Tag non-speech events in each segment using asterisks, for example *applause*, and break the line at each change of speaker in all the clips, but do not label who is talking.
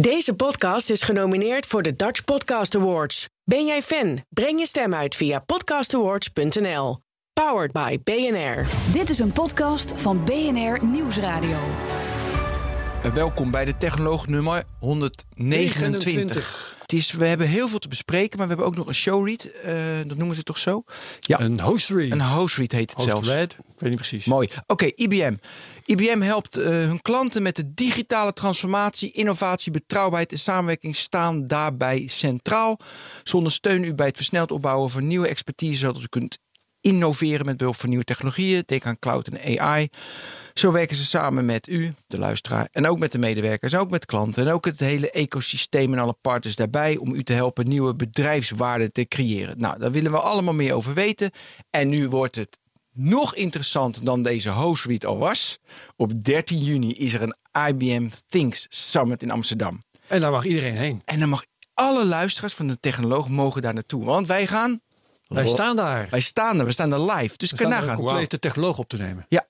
Deze podcast is genomineerd voor de Dutch Podcast Awards. Ben jij fan? Breng je stem uit via podcastawards.nl. Powered by BNR.
Dit is een podcast van BNR Nieuwsradio.
Uh, welkom bij de Technoloog nummer 129.
29.
Het is, we hebben heel veel te bespreken, maar we hebben ook nog een showread. Uh, dat noemen ze toch zo? Ja,
Een host read.
een host read heet het
Host
zelfs.
read? Ik weet niet precies.
Mooi. Oké, IBM. IBM helpt uh, hun klanten met de digitale transformatie, innovatie, betrouwbaarheid en samenwerking staan daarbij centraal. Ze ondersteunen u bij het versneld opbouwen van nieuwe expertise, zodat u kunt innoveren met behulp van nieuwe technologieën. Denk aan cloud en AI. Zo werken ze samen met u, de luisteraar, en ook met de medewerkers, en ook met klanten, en ook het hele ecosysteem en alle partners daarbij om u te helpen nieuwe bedrijfswaarden te creëren. Nou, daar willen we allemaal meer over weten. En nu wordt het nog interessanter dan deze read al was. Op 13 juni is er een IBM Thinks Summit in Amsterdam.
En daar mag iedereen heen.
En dan mag alle luisteraars van de technoloog mogen daar naartoe. Want wij gaan.
Wij staan daar.
Wij staan er, we staan er live. Dus
We
kan
staan
nagaan.
een complete technoloog op te nemen.
Ja.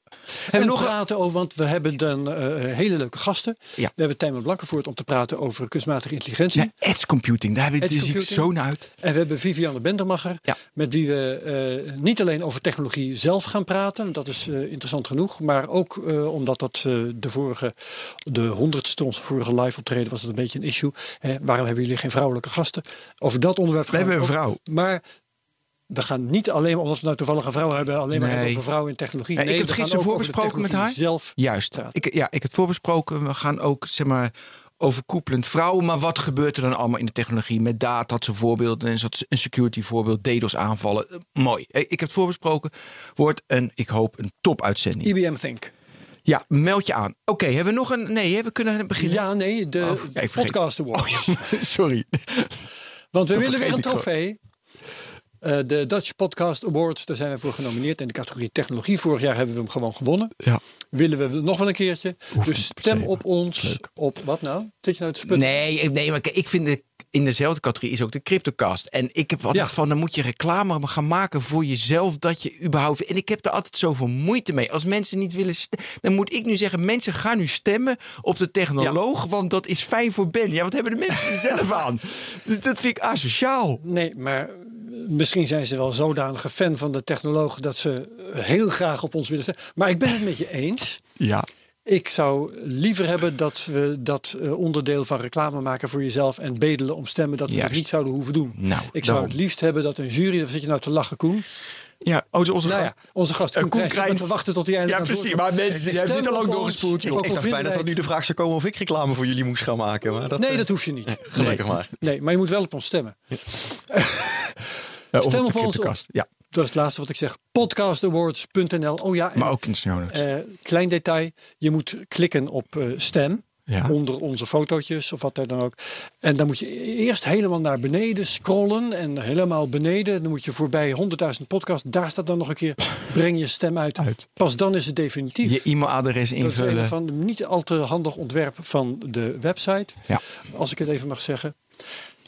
En we
nog
praten over, want we hebben dan eh, hele leuke gasten.
Ja.
We hebben Tijmen Blankenvoort om te praten over kunstmatige intelligentie.
Ja, edge computing, daar hebben we dus
computing.
zo naar uit.
En we hebben Vivianne Bendermacher,
Ja.
met wie we eh, niet alleen over technologie zelf gaan praten. Dat is eh, interessant genoeg. Maar ook eh, omdat dat de vorige, de honderdste, onze vorige live optreden was dat een beetje een issue. Hè, waarom hebben jullie geen vrouwelijke gasten? Over dat onderwerp
We hebben een vrouw.
Maar we gaan niet alleen, omdat we nou toevallig een vrouw hebben, alleen maar
Nee.
hebben over vrouwen in technologie.
Ja, ik
Nee,
heb het gisteren voorbesproken met haar.
Zelf.
Juist.
praten.
Ik, ja, ik heb het voorbesproken. We gaan ook, zeg maar, overkoepelend vrouwen. Maar wat gebeurt er dan allemaal in de technologie? Met data had ze voorbeelden. En een security voorbeeld. DDoS aanvallen. Eh, mooi. Eh, Ik heb het voorbesproken. Wordt een, ik hoop, een topuitzending.
IBM Think.
Ja, meld je aan. Oké, hebben we nog een... Nee, we kunnen beginnen.
Ja, nee, de
Oh, ja.
Podcast Awards. *laughs*
Sorry.
Want we
Dat
willen weer een trofee. Eh, de Dutch Podcast Awards, daar zijn we voor genomineerd in de categorie technologie. Vorig jaar hebben we hem gewoon gewonnen.
Ja.
Willen we nog wel een keertje.
Hoeft
dus stem op ons. Op wat nou? Zit je nou te sputten?
Nee, ik- nee, maar kijk, ik vind de, in dezelfde categorie is ook de CryptoCast. En ik heb altijd
Ja.
van, dan moet je reclame gaan maken voor jezelf. Dat je überhaupt... En ik heb er altijd zoveel moeite mee. Als mensen niet willen stemmen, dan moet ik nu zeggen... mensen gaan nu stemmen op de technoloog, want dat is fijn voor Ben. Ja, wat hebben de mensen er zelf *laughs* aan? Dus dat vind ik asociaal.
Nee, maar misschien zijn ze wel zodanige fan van de technoloog dat ze heel graag op ons willen stemmen. Maar ik ben het met je eens.
Ja.
Ik zou liever hebben dat we dat eh, onderdeel van reclame maken voor jezelf en bedelen om stemmen dat we
Juist.
dat niet zouden hoeven doen.
Nou,
ik zou
daarom.
het liefst hebben dat een jury, daar zit je nou te lachen, Koen.
Ja, oh, zo onze
Nou
gast.
ja, onze gast
Eh,
Koen, te wachten tot hij eindelijk
Ja, precies. Maar mensen, die hebben dit al lang
op
doorgespoeld, joh.
ook
Ik
dacht bijna dat nu de vraag zou komen of ik reclame voor jullie moest gaan maken. Maar dat,
Nee,
eh,
dat hoef je niet.
gelukkig maar.
Nee, maar je moet wel op ons stemmen.
Ja, *laughs*
Stem
de
op ons op.
CryptoCast. Ja,
Dat is het laatste wat ik zeg. Podcastawards.nl. Oh ja, en,
maar ook in de show notes.
eh, klein detail. Je moet klikken op eh, stem.
Ja.
Onder onze fotootjes of wat er dan ook. En dan moet je eerst helemaal naar beneden scrollen. En helemaal beneden. Dan moet je voorbij 100.000 podcasts. Daar staat dan nog een keer. Breng je stem uit.
Uit.
Pas dan is het definitief.
Je e-mailadres
Dat is
invullen.
van de niet al te handig ontwerp van de website.
Ja.
Als ik het even mag zeggen.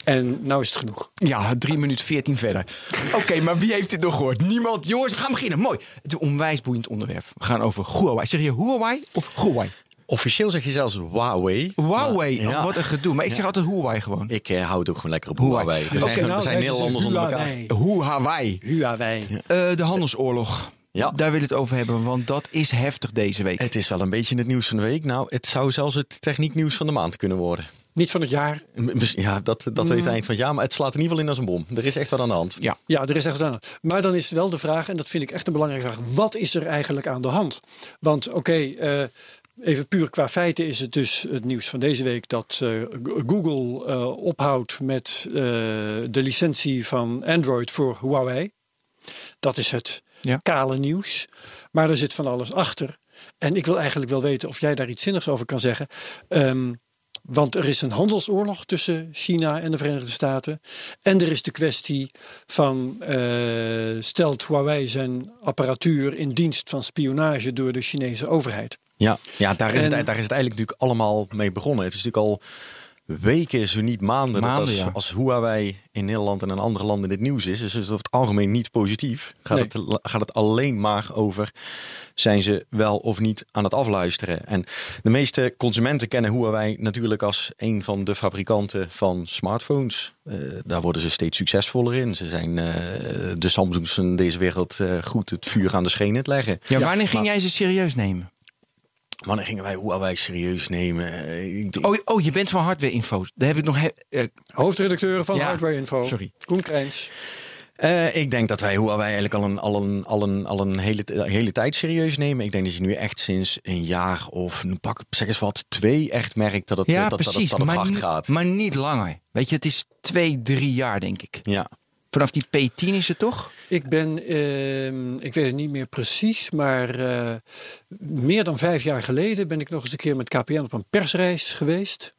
En nou is het genoeg.
Ja, 3 minuten 14 verder. *laughs* Oké, maar wie heeft dit nog gehoord? Niemand. Jongens, we gaan beginnen. Mooi. Het is een onwijs boeiend onderwerp. We gaan over Huawei. Zeg je Huawei of Huawei?
Officieel zeg je zelfs Huawei.
Huawei.
Maar- ja.
wat een gedoe. Maar ik zeg altijd Huawei gewoon.
Ik eh, hou het ook gewoon lekker op
Huawei.
Huawei. We
Oké,
zijn,
nou,
we zijn Nederlanders onder elkaar.
Huawei.
Huawei.
Huawei.
Eh, de handelsoorlog.
Ja.
Daar wil ik het over hebben, want dat is heftig deze week.
Het is wel een beetje het nieuws van de week. Nou, het zou zelfs het technieknieuws van de maand kunnen worden.
Niet van het jaar.
Ja, dat, dat weet het eind van het jaar. Maar het slaat in ieder geval in als een bom. Er is echt wat aan de hand.
Ja.
Ja, er is echt wat aan. Maar dan is wel de vraag, en dat vind ik echt een belangrijke vraag. Wat is er eigenlijk aan de hand? Want oké, eh, even puur qua feiten is het dus het nieuws van deze week dat eh, Google eh, ophoudt met eh, de licentie van Android voor Huawei. Dat is het
Ja.
kale nieuws. Maar er zit van alles achter. En ik wil eigenlijk wel weten of jij daar iets zinnigs over kan zeggen. Ehm, Want er is een handelsoorlog tussen China en de Verenigde Staten. En er is de kwestie van uh, stelt Huawei zijn apparatuur in dienst van spionage door de Chinese overheid.
Ja, ja daar, is het, daar is het eigenlijk natuurlijk allemaal mee begonnen. Het is natuurlijk al weken, zo niet maanden, als, als Huawei in Nederland en in andere landen het nieuws is, is het over het algemeen niet positief. Gaat, het, gaat het alleen maar over zijn ze wel of niet aan het afluisteren. En de meeste consumenten kennen Huawei natuurlijk als een van de fabrikanten van smartphones. Uh, daar worden ze steeds succesvoller in. Ze zijn uh, de Samsungs van deze wereld uh, goed het vuur aan de schenen het leggen.
Ja, wanneer ging jij ze serieus nemen?
Wanneer gingen wij Huawei serieus nemen?
Denk... Oh, oh, je bent van Hardware Info. Daar heb ik nog. Uh...
Hoofdredacteur van ja. Hardware Info. Sorry. Koen Krijns.
Uh, ik denk dat wij Huawei eigenlijk al een, al een, al een, al een hele, hele tijd serieus nemen. Ik denk dat je nu echt sinds een jaar of nu pak zeg eens wat, twee echt merkt dat het, ja, dat, precies, dat, dat, het hard gaat.
Maar niet langer. Weet je, het is twee, drie jaar denk ik.
Ja.
Vanaf die P10 is het toch?
Ik ben, uh, ik weet het niet meer precies, maar uh, meer dan vijf jaar geleden ben ik nog eens een keer met KPN op een persreis geweest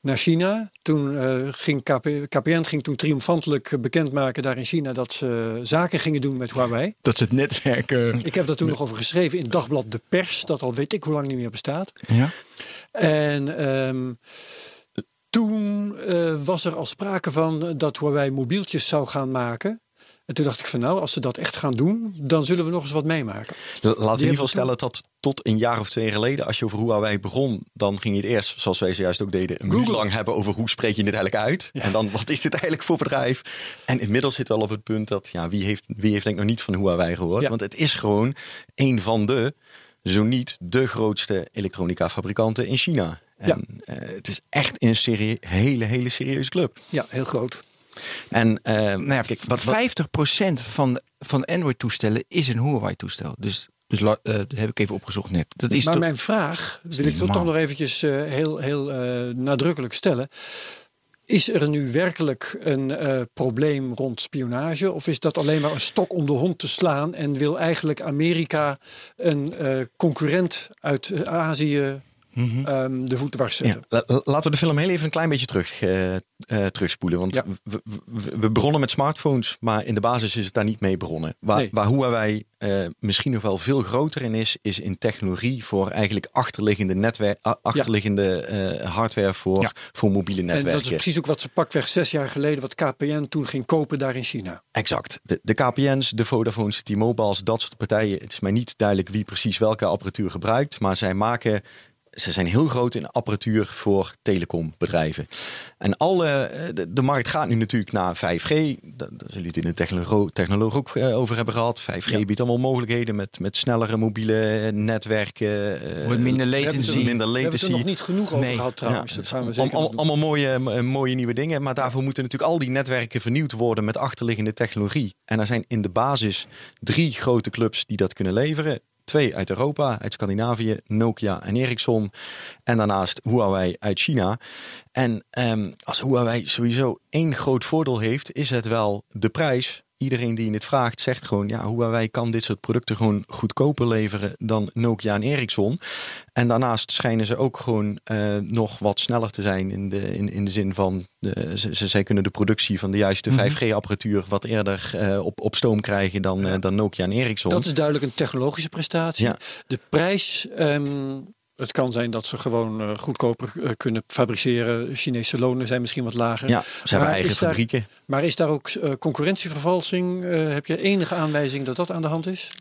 naar China. Toen uh, ging KP, KPN ging toen triomfantelijk bekendmaken daar in China dat ze zaken gingen doen met Huawei.
Dat ze het netwerk.
Ik heb daar toen nog over geschreven in Dagblad De Pers, dat al weet ik hoe lang niet meer bestaat.
Ja.
En um, toen uh, was er al sprake van dat Huawei mobieltjes zou gaan maken. En toen dacht ik van nou, als ze dat echt gaan doen, dan zullen we nog eens wat meemaken.
Laten we in ieder geval stellen dat tot een jaar of twee geleden, als je over Huawei begon, dan ging je het eerst, zoals wij zojuist ook deden, een minuut lang hebben over hoe spreek je dit eigenlijk uit. En dan, wat is dit eigenlijk voor bedrijf? En inmiddels zit wel op het punt dat, ja, wie heeft, wie heeft denk ik nog niet van Huawei gehoord? Want het is gewoon een van de, zo niet de grootste elektronica fabrikanten in China. En ja. uh, het is echt een serie, hele, hele serieuze club.
Ja, heel groot.
En uh,
nou ja, kijk, wat, 50% van, van Android-toestellen is een Huawei-toestel. Dus, dus uh, dat heb ik even opgezocht net. Dat is
maar mijn vraag wil ik toch nog eventjes heel, heel nadrukkelijk stellen. Is er nu werkelijk een uh, probleem rond spionage? Of is dat alleen maar een stok om de hond te slaan en wil eigenlijk Amerika een uh, concurrent uit Azië Mm -hmm. de voet dwars zetten.
Ja, laten we de film heel even een klein beetje terug, uh, uh, terugspoelen. Want ja. we, we, we, begonnen met smartphones, maar in de basis is het daar niet mee begonnen. Waar, nee. waar Huawei misschien nog wel veel groter in is, is in technologie voor eigenlijk achterliggende, netwerk, achterliggende ja. hardware voor, voor mobiele netwerken. En dat
is precies ook wat ze pakweg zes jaar geleden, wat KPN toen ging kopen daar in China.
Exact. De, de KPN's, de Vodafones, de T-Mobiles, dat soort partijen. Het is mij niet duidelijk wie precies welke apparatuur gebruikt, maar zij maken ze zijn heel groot in apparatuur voor telecombedrijven. En alle, eh, de, de, markt gaat nu natuurlijk naar 5G. Daar, zullen jullie het in de technologie, technoloog ook eh, over hebben gehad. 5G biedt allemaal mogelijkheden met, met snellere mobiele netwerken.
Uh, minder latency.
Minder latency. We hebben
er nog niet genoeg over gehad trouwens. Ja, dat gaan we zeker
al, allemaal mooie, mooie nieuwe dingen. Maar daarvoor moeten natuurlijk al die netwerken vernieuwd worden met achterliggende technologie. En er zijn in de basis drie grote clubs die dat kunnen leveren. Twee uit Europa, uit Scandinavië, Nokia en Ericsson. En daarnaast Huawei uit China. En um, als Huawei sowieso één groot voordeel heeft, is het wel de prijs iedereen die het vraagt zegt gewoon, ja, Huawei kan dit soort producten gewoon goedkoper leveren dan Nokia en Ericsson. En daarnaast schijnen ze ook gewoon uh, nog wat sneller te zijn in de, in, in de zin van, de, ze, zij kunnen de productie van de juiste 5G-apparatuur wat eerder uh, op, op stoom krijgen dan, uh, dan Nokia en Ericsson.
Dat is duidelijk een technologische prestatie. Ja. De prijs um, het kan zijn dat ze gewoon uh, goedkoper uh, kunnen fabriceren. Chinese lonen zijn misschien wat lager.
Ja, ze hebben eigen fabrieken.
Daar, maar is daar ook uh, concurrentievervalsing? heb je enige aanwijzing dat dat aan de hand is?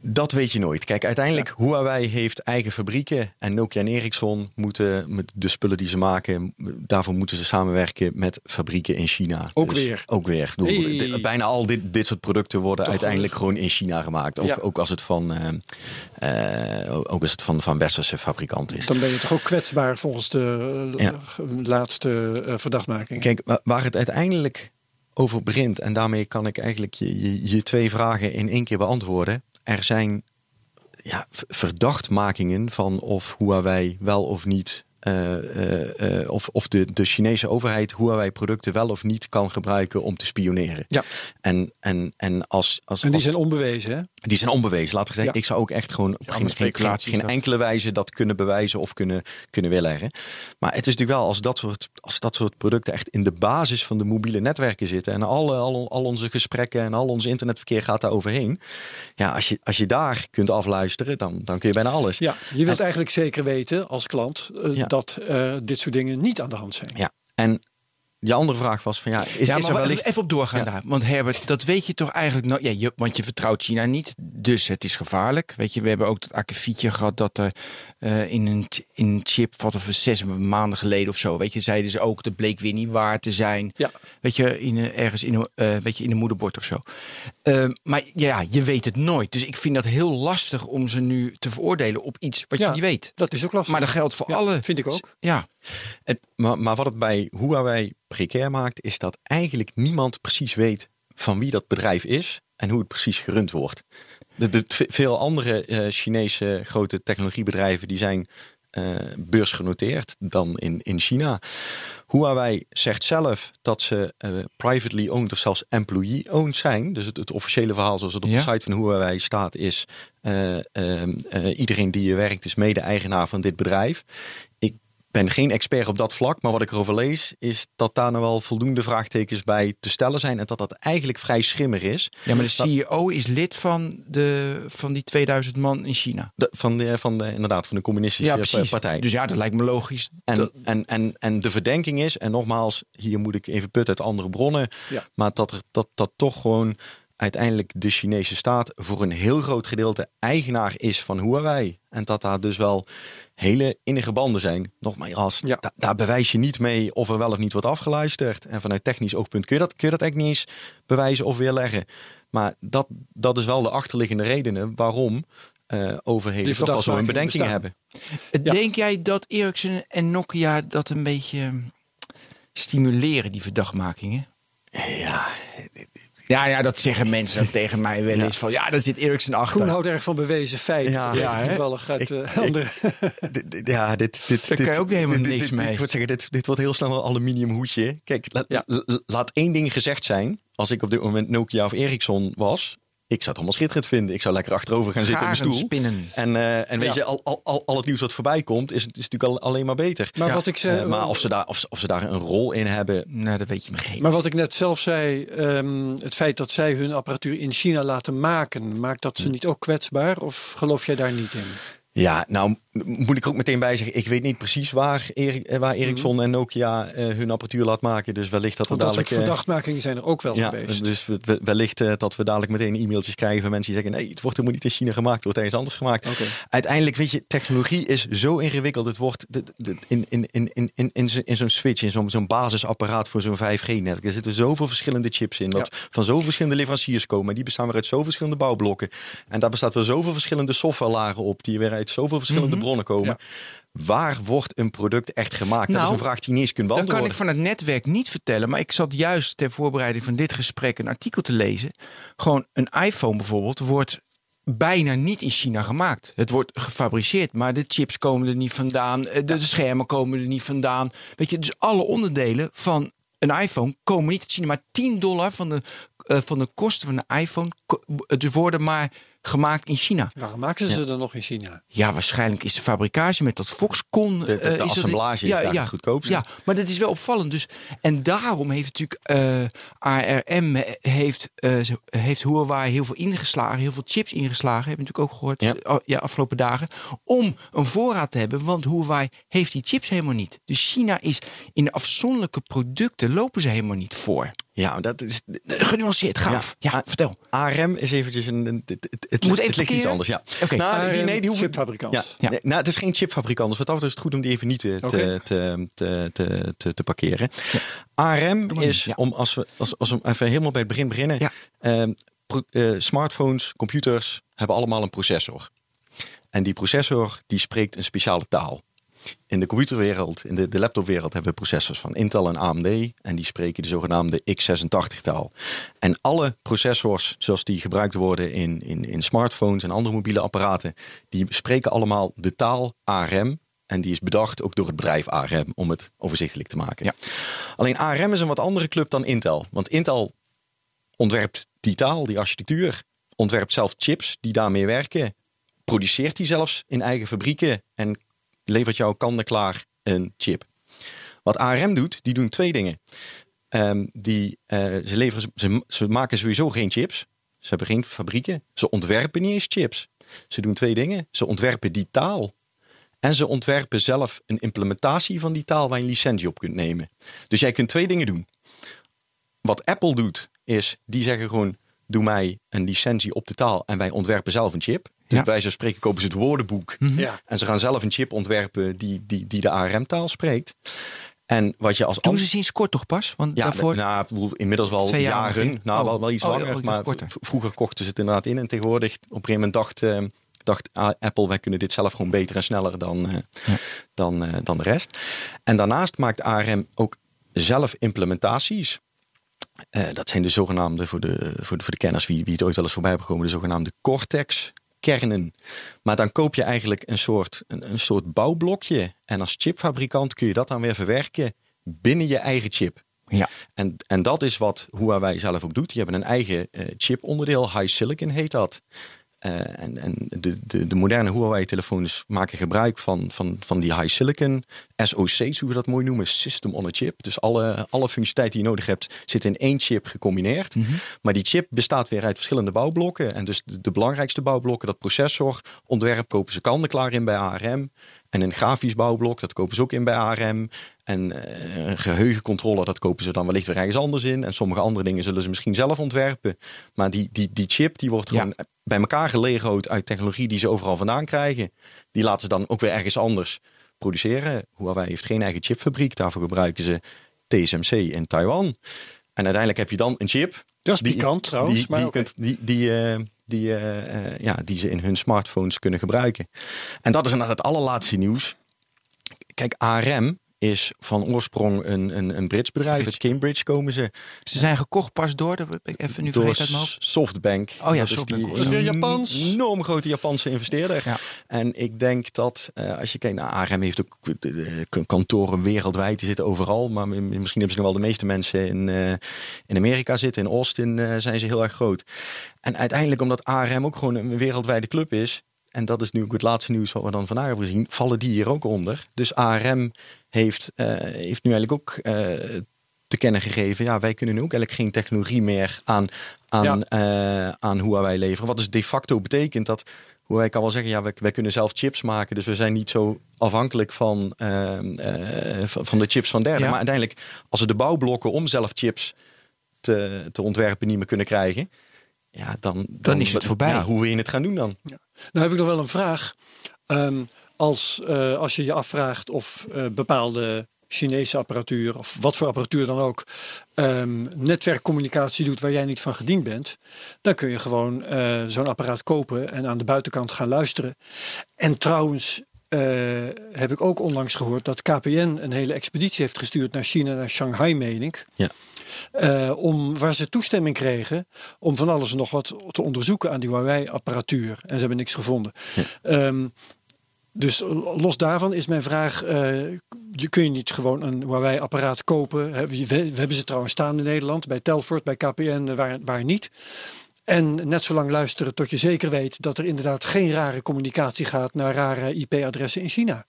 Dat weet je nooit. Kijk, uiteindelijk ja. Huawei heeft eigen fabrieken en Nokia en Ericsson moeten met de spullen die ze maken, daarvoor moeten ze samenwerken met fabrieken in China.
Ook dus weer.
Ook weer. Hey. Bijna al dit, dit soort producten worden Toch uiteindelijk gewoon in China gemaakt. Ook, ja. ook als het van, uh, uh, ook als het van, van westerse fabrikanten is.
Dan ben je toch ook kwetsbaar volgens de ja. laatste uh, verdachtmaking.
Kijk, waar het uiteindelijk over begint, en daarmee kan ik eigenlijk je, je, je twee vragen in één keer beantwoorden er zijn ja, verdachtmakingen van of Huawei wel of niet. Uh, uh, uh, of, of de, de Chinese overheid Huawei-producten wel of niet kan gebruiken om te spioneren.
Ja.
En, en, en, als, als,
en die
als,
zijn onbewezen, hè?
Die zijn onbewezen, laten we zeggen.
Ja.
Ik zou ook echt gewoon op geen, geen, enkele wijze dat kunnen bewijzen of kunnen, kunnen weerleggen. Maar het is natuurlijk wel als dat, soort, als dat soort producten echt in de basis van de mobiele netwerken zitten. En alle, al, al onze gesprekken en al ons internetverkeer gaat daar overheen. Ja, als je, als je daar kunt afluisteren, dan, dan kun je bijna alles.
Ja, je wilt eigenlijk zeker weten als klant eh,
Ja.
dat eh, dit soort dingen niet aan de hand zijn.
Ja. En je andere vraag was van ja, is,
ja,
is
maar
er wellicht...
even op doorgaan
Ja.
daar. Want Herbert, dat weet je toch eigenlijk nooit. Ja, je, want je vertrouwt China niet, dus het is gevaarlijk. Weet je, we hebben ook dat akkefietje gehad dat er eh, in, een, in een chip, wat of zes maanden geleden of zo, weet je, zeiden ze ook, dat bleek weer niet waar te zijn.
Ja.
Weet je, in, een- ergens in een, eh, weet je, in een moederbord of zo. Eh, maar ja, je weet het nooit. Dus ik vind dat heel lastig om ze nu te veroordelen op iets wat je niet weet.
Dat is ook lastig.
Maar dat geldt voor alle.
Vind ik ook.
Ja,
Het, maar, maar wat het bij Huawei precair maakt, is dat eigenlijk niemand precies weet van wie dat bedrijf is en hoe het precies gerund wordt. De, de, ve- veel andere eh, Chinese grote technologiebedrijven die zijn eh, beursgenoteerd dan in, in China. Huawei zegt zelf dat ze eh, privately owned of zelfs employee-owned zijn. Dus het, het officiële verhaal zoals het op
Ja.
de site van Huawei staat is... iedereen die hier werkt is mede-eigenaar van dit bedrijf. Ik ben geen expert op dat vlak, maar wat ik erover lees... is dat daar nou wel voldoende vraagtekens bij te stellen zijn... en dat dat eigenlijk vrij schimmer is.
ja maar de CEO is lid van, de, van die 2000 man in China.
De- van, de, van de, inderdaad, van de communistische eh, partij.
Dus ja, dat lijkt me logisch.
En,
dat-
en, en, en de verdenking is, en nogmaals, hier moet ik even putten uit andere bronnen,
Ja.
maar dat, er, dat dat toch gewoon uiteindelijk de Chinese staat voor een heel groot gedeelte eigenaar is van Huawei. En dat daar dus wel hele innige banden zijn. Nogmaals,
Ja.
da- daar bewijs je niet mee of er wel of niet wordt afgeluisterd. En vanuit technisch oogpunt kun je dat, kun je dat eigenlijk niet eens bewijzen of weerleggen. Maar dat, dat is wel de achterliggende redenen waarom eh overheden toch wel zo een
verdachtmakingen
bedenking
bestaan.
hebben.
Ja.
Denk jij dat Ericsson en Nokia dat een beetje hm, stimuleren, die verdachtmakingen?
Ja,
Ja, ja, dat zeggen mensen tegen mij wel eens van ja, daar zit Ericsson achter.
Koen houdt erg van bewezen feiten.
Ja.
Toevallig uit
Ik-
eh, andere... *laughs*
Ja, dit, dit,
Daar
dit,
kan je ook helemaal
dit-
niks mee.
Ik moet zeggen, dit, dit wordt heel snel een aluminium hoedje. Kijk, la-
Ja.
la- laat één ding gezegd zijn. Als ik op dit moment Nokia of Ericsson was, ik zou het allemaal schitterend vinden. Ik zou lekker achterover gaan zitten in mijn stoel.
spinnen.
En, eh, en weet
Ja.
je, al, al, al, al het nieuws wat voorbij komt, is, is natuurlijk al, alleen maar beter.
Maar wat ik zei-
Eh, maar of ze, daar, of, ze- of ze daar een rol in hebben,
Nou, dat weet je me geen.
Maar wat ik net zelf zei, ehm, het feit dat zij hun apparatuur in China laten maken, maakt dat ze niet ook kwetsbaar? Of geloof jij daar niet in?
Ja, nou moet ik er ook meteen bij zeggen. Ik weet niet precies waar, Eri- eh, waar Ericsson en Nokia eh, hun apparatuur laat maken. Dus wellicht dat er
Want dat soort
dadelijk... eh,
verdachtmakingen zijn er ook wel
ja,
geweest.
dus we- we- wellicht dat we dadelijk meteen e-mailtjes krijgen van mensen die zeggen... nee, het wordt helemaal niet in China gemaakt, het wordt ergens anders gemaakt. Uiteindelijk, weet je, technologie is zo ingewikkeld. Het wordt in, in, in, in, in, in, zo- in zo'n switch, in zo'n zo'n basisapparaat voor zo'n 5G-netwerk. Er zitten zoveel verschillende chips in, wat van zoveel verschillende leveranciers komen. En die bestaan weer uit zoveel verschillende bouwblokken. En daar bestaat weer zoveel verschillende softwarelagen op, die weer uit zoveel verschillende bronnen komen.
Ja.
Waar wordt een product echt gemaakt? dat is
Nou,
een vraag die je niet eens kunt
Dat
beantwoorden.
kan ik van het netwerk niet vertellen. Maar ik zat juist ter voorbereiding van dit gesprek een artikel te lezen. Gewoon een iPhone bijvoorbeeld wordt bijna niet in China gemaakt. Het wordt gefabriceerd, maar de chips komen er niet vandaan. eh, De, schermen komen er niet vandaan. Weet je, dus alle onderdelen van een iPhone komen niet uit China. Maar 10 dollar van de, eh, van de kosten van een iPhone dus worden maar gemaakt in China.
Waarom maken ze dan nog in China?
Ja, waarschijnlijk is de fabricage met dat Foxconn.
De- de-
eh,
de
is dat-
assemblage is daar het goedkoopste.
Ja, maar dat is wel opvallend. Dus, en daarom heeft natuurlijk eh, ARM heeft, eh, zo- heeft Huawei heel veel ingeslagen, heel veel chips ingeslagen. Hebben natuurlijk ook gehoord
Ja.
ja, afgelopen dagen. Om een voorraad te hebben, want Huawei heeft die chips helemaal niet. Dus China is in de afzonderlijke producten lopen ze helemaal niet voor.
Ja, dat is,
Eh, Genuanceerd, gaaf. Ja,
Ja.
vertel.
ARM is eventjes een. een- het, het, het,
Moet
het
even
ligt iets anders. Ja.
Oké.
Nou, die, nee, die hoeven,
chipfabrikant.
Ja,
Ja.
nee, nou, het is geen chipfabrikant. Dus wat dat is het goed om die even niet te, te, te, te, te, te, te parkeren. ARM is, om als we, als, als we even helemaal bij het begin beginnen.
Ja.
ehm, pro- eh, smartphones, computers hebben allemaal een processor. En die processor die spreekt een speciale taal. In de computerwereld, in de, de laptopwereld hebben we processors van Intel en AMD. En die spreken de zogenaamde x86-taal. En alle processors zoals die gebruikt worden in, in, in smartphones en andere mobiele apparaten, die spreken allemaal de taal ARM. En die is bedacht ook door het bedrijf ARM om het overzichtelijk te maken.
Ja.
Alleen ARM is een wat andere club dan Intel. Want Intel ontwerpt die taal, die architectuur. ontwerpt zelf chips die daarmee werken. Produceert die zelfs in eigen fabrieken en levert jou kant-en-klaar een chip. Wat ARM doet, die doen twee dingen. Ehm, die, eh, ze, leveren, ze, ze maken sowieso geen chips. Ze hebben geen fabrieken. Ze ontwerpen niet eens chips. Ze doen twee dingen. Ze ontwerpen die taal. En ze ontwerpen zelf een implementatie van die taal waar je een licentie op kunt nemen. Dus jij kunt twee dingen doen. Wat Apple doet, is die zeggen gewoon: doe mij een licentie op de taal en wij ontwerpen zelf een chip. Dus
Ja.
bij wijze van spreken kopen ze het woordenboek
Ja.
en ze gaan zelf een chip ontwerpen die, die, die de ARM-taal spreekt. En wat je als
Doen ze sinds kort toch pas? Want
ja,
daarvoor...
nou, ik bedoel, inmiddels wel
Twee
jaren. Nou,
Oh.
wel, wel iets
Oh,
langer.
oh,
maar vroeger kochten ze het inderdaad in. En tegenwoordig, op een gegeven moment dacht, eh, dacht ah, Apple, wij kunnen dit zelf gewoon beter en sneller dan, eh, dan, eh, dan de rest. En daarnaast maakt ARM ook zelf implementaties. Eh, dat zijn de zogenaamde, voor de, voor de, voor de kenners wie, wie het ooit wel eens voorbij hebben gekomen, de zogenaamde Cortex kernen. Maar dan koop je eigenlijk een soort, een, een soort bouwblokje. En als chipfabrikant kun je dat dan weer verwerken binnen je eigen chip.
Ja.
En, en dat is wat Huawei zelf ook doet. Die hebben een eigen eh, chiponderdeel, High Silicon heet dat. Eh, en en de, de, de moderne Huawei-telefoons maken gebruik van, van, van die high silicon SoC's, hoe we dat mooi noemen, System on a Chip. Dus alle, alle functionaliteit die je nodig hebt, zit in één chip gecombineerd. Maar die chip bestaat weer uit verschillende bouwblokken. En dus de, de belangrijkste bouwblokken, dat processor, ontwerp kopen ze kant-en-klaar in bij ARM. En een grafisch bouwblok, dat kopen ze ook in bij ARM. En eh, een geheugencontroller, dat kopen ze dan wellicht weer ergens anders in. En sommige andere dingen zullen ze misschien zelf ontwerpen. Maar die, die, die chip, die wordt
Ja.
gewoon bij elkaar gelegoed uit technologie die ze overal vandaan krijgen. Die laten ze dan ook weer ergens anders produceren. Huawei heeft geen eigen chipfabriek. Daarvoor gebruiken ze TSMC in Taiwan. En uiteindelijk heb je dan een chip.
Dat is pikant trouwens,
Die,
maar
die, kunt, die, die, eh, die, eh, eh, ja, die ze in hun smartphones kunnen gebruiken. En dat is inderdaad het allerlaatste nieuws. Kijk, ARM is van oorsprong een, een, een Brits bedrijf. Uit Cambridge komen ze.
Ze zijn gekocht pas door, dat heb ik even nu
door
vergeten uit mijn hoofd.
Softbank.
Oh ja,
dat
Softbank.
is
Dat
is weer
een
Japans.
enorm grote Japanse investeerder.
Ja.
En ik denk dat eh, als je kijkt naar ARM heeft ook eh, k- kantoren wereldwijd, die zitten overal. Maar misschien hebben ze nog wel de meeste mensen in, eh, in Amerika zitten. In Austin eh, zijn ze heel erg groot. En uiteindelijk omdat ARM ook gewoon een wereldwijde club is. En dat is nu ook het laatste nieuws wat we dan vandaag hebben gezien. Vallen die hier ook onder. Dus ARM heeft, eh, heeft nu eigenlijk ook eh, te kennen gegeven. Ja, wij kunnen nu ook eigenlijk geen technologie meer aan, aan,
Ja.
eh, aan Huawei leveren. Wat dus de facto betekent dat Huawei kan wel zeggen, ja, wij, wij kunnen zelf chips maken. Dus we zijn niet zo afhankelijk van, van de chips van derden.
Ja.
Maar uiteindelijk, als we de bouwblokken om zelf chips te, te ontwerpen niet meer kunnen krijgen. Ja, dan, dan,
is het voorbij.
Ja, hoe wil je het gaan doen dan?
Nou heb ik nog wel een vraag. Ehm, als, eh, als je je afvraagt of eh, bepaalde Chinese apparatuur of wat voor apparatuur dan ook ehm, netwerkcommunicatie doet waar jij niet van gediend bent, dan kun je gewoon eh, zo'n apparaat kopen en aan de buitenkant gaan luisteren. En trouwens eh, heb ik ook onlangs gehoord dat KPN een hele expeditie heeft gestuurd naar China, naar Shanghai, meen ik.
Ja.
Eh, om, waar ze toestemming kregen om van alles en nog wat te onderzoeken aan die Huawei-apparatuur. En ze hebben niks gevonden. Ehm, dus los daarvan is mijn vraag: eh, je kun je niet gewoon een Huawei-apparaat kopen? We, we hebben ze trouwens staan in Nederland, bij Telfort, bij KPN, eh, waar, waar niet. En net zo lang luisteren tot je zeker weet dat er inderdaad geen rare communicatie gaat naar rare IP-adressen in China.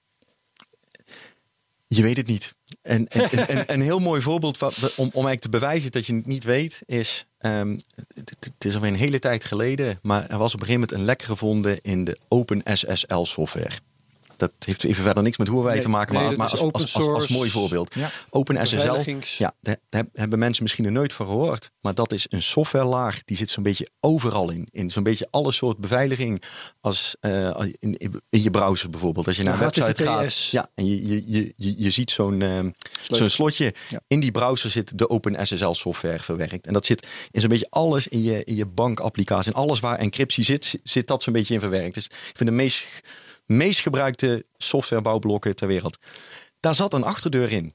Je weet het niet. En, en, *laughs* en- en een heel mooi voorbeeld wat, om, om eigenlijk te bewijzen dat je het niet weet, is. ehm, het, het is alweer een hele tijd geleden, maar er was op een gegeven moment een lek gevonden in de OpenSSL software. Dat heeft even verder niks met Huawei
Nee,
te maken,
nee,
maar, maar als,
open
als, als, mooi voorbeeld.
Ja.
OpenSSL,
Beveiligings-
ja, daar hebben mensen misschien nog nooit van gehoord. Maar dat is een softwarelaag die zit zo'n beetje overal in. In zo'n beetje alle soort beveiliging. Als eh, in, je browser bijvoorbeeld. Als je naar een website gaat. Ja, en je, je, je, je, je ziet zo'n ehm, zo'n slotje.
Ja.
In die browser zit de OpenSSL software verwerkt. En dat zit in zo'n beetje alles in je, in je bankapplicatie. En alles waar encryptie zit, zit dat zo'n beetje in verwerkt. Dus ik vind de meest, meest gebruikte softwarebouwblokken ter wereld. Daar zat een achterdeur in.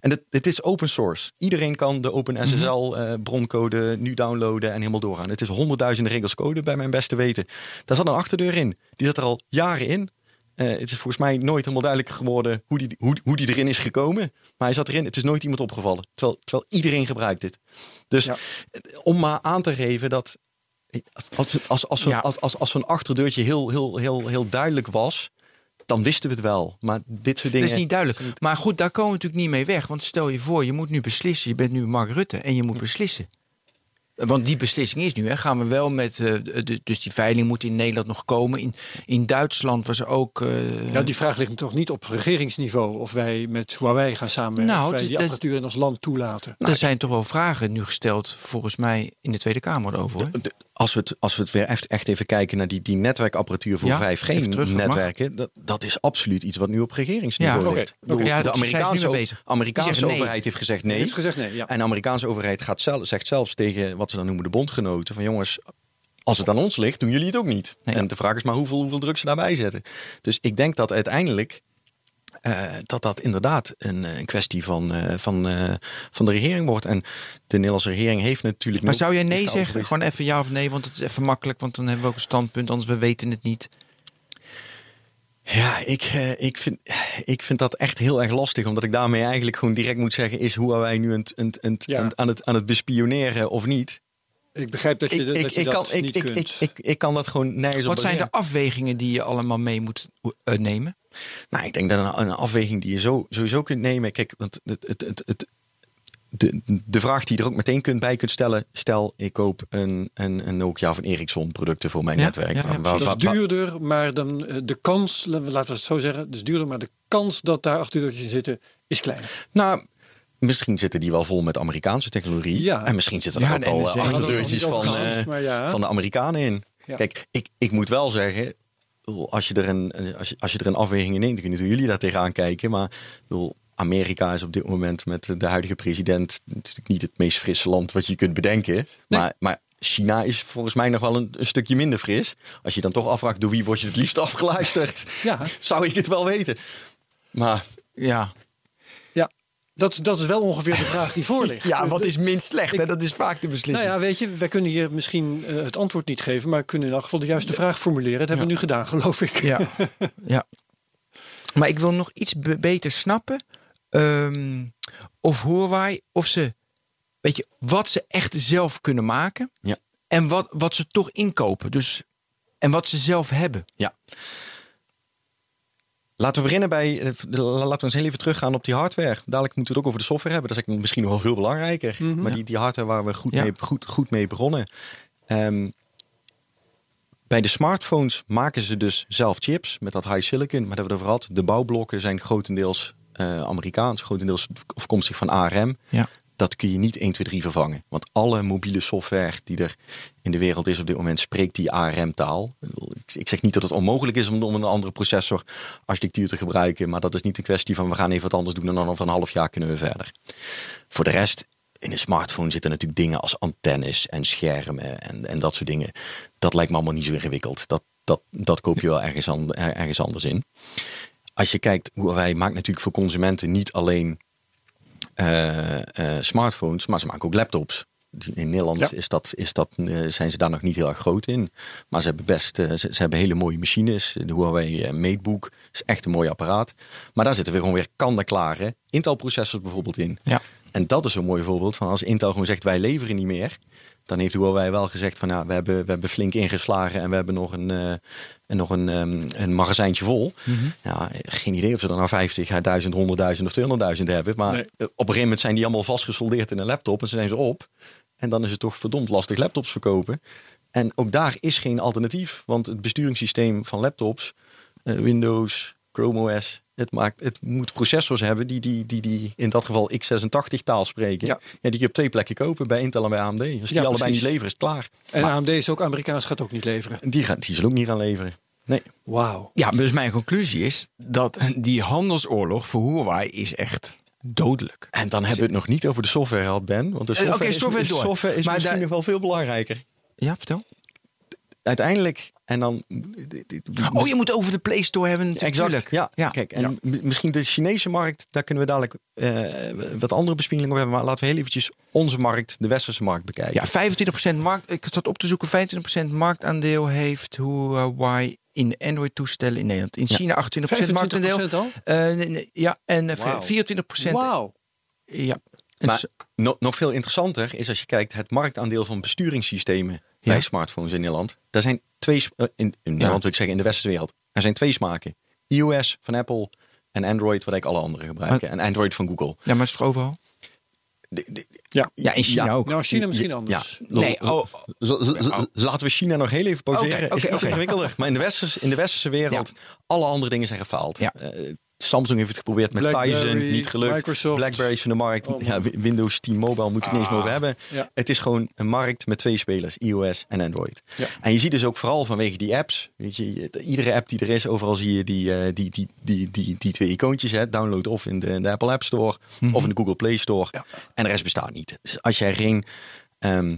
En het, het is open source. Iedereen kan de OpenSSL eh, broncode nu downloaden en helemaal doorgaan. Het is honderdduizenden regels code bij mijn beste weten. Daar zat een achterdeur in. Die zat er al jaren in. Eh, het is volgens mij nooit helemaal duidelijk geworden hoe die, hoe, hoe die erin is gekomen. Maar hij zat erin. Het is nooit iemand opgevallen. Terwijl, terwijl iedereen gebruikt dit. Dus
Ja.
eh, om maar aan te geven dat Als, als, als, als, zo'n-
Ja.
als, als, als zo'n achterdeurtje heel, heel, heel, heel duidelijk was, dan wisten we het wel. Maar dit soort
Dat
dingen.
is niet duidelijk. Maar goed, daar komen we natuurlijk niet mee weg. Want stel je voor, je moet nu beslissen. Je bent nu Mark Rutte en je moet beslissen. Want die beslissing is nu. Hè. Gaan we wel met. eh, de, dus die veiling moet in Nederland nog komen. In, in Duitsland was er ook. eh,
Nou, die vraag ligt toch niet op regeringsniveau of wij met Huawei gaan samenwerken.
Nou,
of wij
het is-
die
dat-
apparatuur in ons land toelaten.
er zijn toch wel vragen nu gesteld, volgens mij, in de Tweede Kamer over.
Als we, het, als we het weer echt, echt even kijken naar die, die netwerkapparatuur voor
Ja, even terug, dat mag.
5G-netwerken, dat, dat is absoluut iets wat nu op regeringsniveau
Ja,
ligt.
Ja,
de Amerikaanse. Amerikaanse
nee.
overheid heeft gezegd nee.
Heeft gezegd nee, ja.
En de Amerikaanse overheid gaat zelf, zegt zelfs tegen wat ze dan noemen de bondgenoten: van jongens, als het aan ons ligt, doen jullie het ook niet.
Nee.
En de vraag is maar hoeveel, hoeveel druk ze daarbij zetten. Dus ik denk dat uiteindelijk. Eh, dat dat inderdaad een, eh, een kwestie van, eh, van, eh, van de regering wordt. En de Nederlandse regering heeft natuurlijk.
Maar zou jij nee zeggen? Gewoon even ja of nee, want het is even makkelijk. Want dan hebben we ook een standpunt, anders we weten het niet.
Ja, ik, eh, ik, vind, ik vind dat echt heel erg lastig. Omdat ik daarmee eigenlijk gewoon direct moet zeggen: is hoe wij nu een, een, een,
Ja.
een- aan, het, aan het bespioneren of niet?
Ik begrijp dat je,
Ik,
dat,
ik,
je
ik,
dat
kan, ik,
niet
ik,
kunt.
ik, ik, ik kan dat gewoon nergens op
Wat zijn de afwegingen die je allemaal mee moet eh, nemen?
Nou, ik denk dat een, een afweging die je zo, sowieso kunt nemen. Kijk, want het, het, het, het, de, de vraag die je er ook meteen kunt bij kunt stellen. Stel, ik koop een, een, een Nokia of een Ericsson producten voor mijn
Ja,
netwerk.
ja, ja,
Waar-
precies.
waar-
dat is duurder, maar dan eh, de kans, laten we het zo zeggen, dus duurder, maar de kans dat daar achterdeurtjes in zitten is kleiner.
Nou, misschien zitten die wel vol met Amerikaanse technologie.
Ja.
En misschien zitten er
Ja,
ook
nee, dat
eh, achterdeurtjes van, eh,
ja.
van de Amerikanen in. Kijk, ik, ik moet wel zeggen, als je er een, als je, als je er een afweging in neemt, kunnen jullie daar tegenaan kijken. Maar bedoel, Amerika is op dit moment met de huidige president natuurlijk niet het meest frisse land wat je kunt bedenken. Maar, maar China is volgens mij nog wel een, een stukje minder fris. Als je dan toch afvraagt door wie word je het liefst afgeluisterd,
Ja. *laughs*
zou ik het wel weten. Maar
Ja,
dat, dat is wel ongeveer de vraag die voor *laughs* ligt.
ja wat is minst slecht? hè? Dat is vaak de
Nou
beslissing.
ja, weet je, wij kunnen hier misschien eh, het antwoord niet geven, maar kunnen in elk geval de juiste vraag formuleren. Dat hebben we nu gedaan, geloof ik.
Ja, *laughs* ja. Maar ik wil nog iets be- beter snappen. ehm, of Huawei, of ze, weet je, wat ze echt zelf kunnen maken.
Ja.
En wat, wat ze toch inkopen. Dus, en wat ze zelf hebben.
Ja. Laten we beginnen bij. eh, Laten we eens heel even teruggaan op die hardware. Dadelijk moeten we het ook over de software hebben. Dat is eigenlijk misschien nog wel veel belangrijker. Maar die, die hardware waar we goed,
Ja.
mee, goed, goed mee begonnen. Ehm, bij de smartphones maken ze dus zelf chips met dat high silicon. Maar hebben we over gehad. De bouwblokken zijn grotendeels eh, Amerikaans, grotendeels afkomstig van ARM.
Ja.
Dat kun je niet 1, 2, 3 vervangen. Want alle mobiele software die er in de wereld is op dit moment, spreekt die ARM-taal. Ik- zeg niet dat het onmogelijk is om, een andere processorarchitectuur te gebruiken. Maar dat is niet een kwestie van we gaan even wat anders doen en dan over een half jaar kunnen we verder. Voor de rest, in een smartphone zitten natuurlijk dingen als antennes en schermen en, en dat soort dingen. Dat lijkt me allemaal niet zo ingewikkeld. Dat, dat, dat koop je wel ergens, er- ergens anders in. Als je kijkt, wij maakt natuurlijk voor consumenten niet alleen smartphones, maar ze maken ook laptops. In Nederland
Ja.
is dat, is dat, eh, zijn ze daar nog niet heel erg groot in. Maar ze hebben best eh, ze, ze hebben hele mooie machines. De Huawei eh, MateBook is echt een mooi apparaat. Maar daar zitten weer gewoon weer kant-en-klare Intel-processors bijvoorbeeld in.
Ja.
En dat is een mooi voorbeeld van als Intel gewoon zegt wij leveren niet meer. Dan heeft Huawei wel gezegd van ja, we hebben, we hebben flink ingeslagen en we hebben nog een, eh, en nog een, ehm, een magazijntje vol.
Mhm.
ja, geen idee of ze er nou 50, 1000, 100.000 of 200.000 hebben. Maar
Nee.
eh, op een gegeven moment zijn die allemaal vastgesoldeerd in een laptop en ze zijn ze op. En dan is het toch verdomd lastig laptops verkopen. En ook daar is geen alternatief. Want het besturingssysteem van laptops, eh, Windows, Chrome OS, het, maakt, het moet processors hebben die, die, die, die in dat geval x86 taal spreken.
Ja.
Ja. die je op twee plekken kopen, bij Intel en bij AMD. Als die
Ja,
allebei
precies.
niet leveren, is het klaar.
En AMD is ook Amerikaans, gaat ook niet leveren.
Die, gaan, die zullen ook niet gaan leveren. Nee.
Wauw.
Ja, dus mijn conclusie is dat die handelsoorlog voor Huawei is echt dodelijk.
En dan hebben we het nog niet over de software gehad, Ben. Want de
Eh,
software, is-
software
is,
door.
software is
Maar
misschien
daar-
nog wel veel belangrijker.
Ja, vertel.
Uiteindelijk, en dan...
Oh, je moet over de Play Store hebben natuurlijk.
Exact, ja.
ja.
Kijk, en misschien de Chinese markt, daar kunnen we dadelijk eh, wat andere bespiegelingen op hebben. Maar laten we heel eventjes onze markt, de westerse markt, bekijken.
Ja, 25% markt. Ik zat op te zoeken. 25% marktaandeel heeft Huawei in Android-toestellen in Nederland. In
Ja.
China 28% marktaandeel.
25% al?
Eh, nee, nee, ja, en eh,
Wauw.
24%.
Wauw.
Ja.
Maar
zo-
no- nog veel interessanter is als je kijkt het marktaandeel van besturingssystemen bij
Ja.
smartphones in Nederland. Daar zijn twee, eh, in, in Nederland wil ik zeggen, in de westerse wereld. Er zijn twee smaken. iOS van Apple en Android, wat ik alle anderen gebruiken. En Android van Google.
Ja, maar is het overal?
De- de-
Ja.
Ja, in China ook.
Nou, China misschien anders.
Ja,
Nee, oh.
Laten we China nog heel even pauzeren.
Oké,
is iets
oké.
ingewikkelder. Maar in de, westerse, in de westerse wereld, alle andere dingen zijn gefaald.
Ja.
Eh, Samsung heeft het geprobeerd met Tizen, niet gelukt.
Microsoft.
Blackberry is van de markt.
Oh,
ja, Wi- Windows 10 Mobile moet ik niet eens meer over hebben.
ja.
Het is gewoon een markt met twee spelers, iOS en Android.
Ja.
En je ziet dus ook vooral vanwege die apps. Weet je, iedere app die er is, overal zie je die, eh, die, die, die, die, die twee icoontjes. Hè. Download of in de, in de Apple App Store of in de Google Play Store. En de rest bestaat niet. Dus als jij geen... ehm,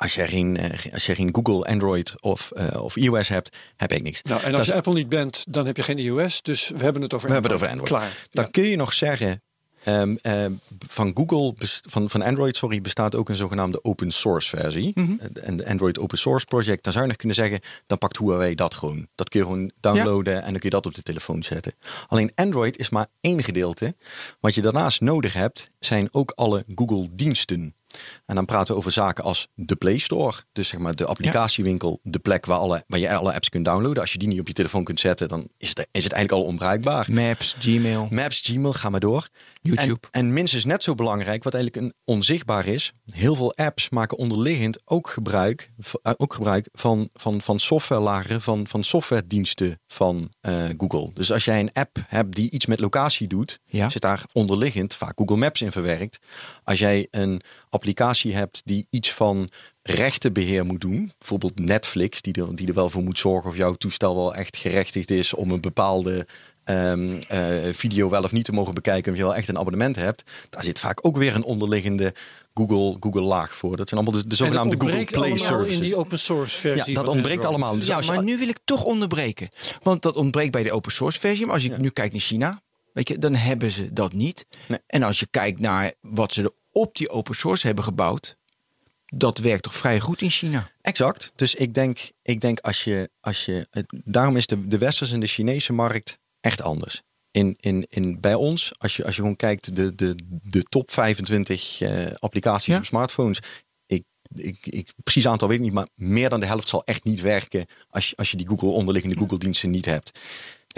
als jij geen, eh, als jij geen Google, Android of, eh, of iOS hebt, heb ik niks.
Nou, en als je Apple niet bent, dan heb je geen iOS. Dus we hebben het over
we hebben het over Android.
Klaar.
Dan kun je nog zeggen, ehm, ehm, van Google, van, van Android, sorry, bestaat ook een zogenaamde open source versie.
Mhm.
En de Android Open Source Project, dan zou je nog kunnen zeggen, dan pakt Huawei dat gewoon. Dat kun je gewoon downloaden en dan kun je dat op de telefoon zetten. Alleen Android is maar één gedeelte. Wat je daarnaast nodig hebt, zijn ook alle Google diensten. En dan praten we over zaken als de Play Store. Dus zeg maar de applicatiewinkel, de plek waar, alle, waar je alle apps kunt downloaden. Als je die niet op je telefoon kunt zetten, dan is het, is het eigenlijk al onbruikbaar.
Maps, Gmail.
Maps, Gmail, ga maar door.
YouTube.
En, en minstens net zo belangrijk, wat eigenlijk een onzichtbaar is. Heel veel apps maken onderliggend ook gebruik, eh, ook gebruik van, van, van softwarelagen, van, van softwarediensten van eh, Google. Dus als jij een app hebt die iets met locatie doet,
Ja.
zit daar onderliggend vaak Google Maps in verwerkt. Als jij een applicatie hebt die iets van rechtenbeheer moet doen, bijvoorbeeld Netflix, die er, die er wel voor moet zorgen of jouw toestel wel echt gerechtigd is om een bepaalde ehm, eh, video wel of niet te mogen bekijken, of je wel echt een abonnement hebt, daar zit vaak ook weer een onderliggende Google, Google laag voor. Dat zijn allemaal de, de
En dat
zogenaamde Google
ontbreekt
Play services.
in die open source
ja,
versie.
dat
van
ontbreekt
Android.
allemaal. Dus
ja,
je-
maar nu wil ik toch onderbreken. Want dat ontbreekt bij de open source versie. Maar als je nu kijkt naar China, weet je, dan hebben ze dat niet.
Nee.
En als je kijkt naar wat ze er op die open source hebben gebouwd, dat werkt toch vrij goed in China.
Exact. Dus ik denk, ik denk als je, als je, daarom is de, de westerse en de Chinese markt echt anders. In, in, in, bij ons, als je, als je gewoon kijkt, de, de, de top 25 eh, applicaties
Ja.
op smartphones. Ik, ik, ik, precies aantal weet ik niet, maar meer dan de helft zal echt niet werken als je, als je die Google onderliggende Google diensten niet hebt.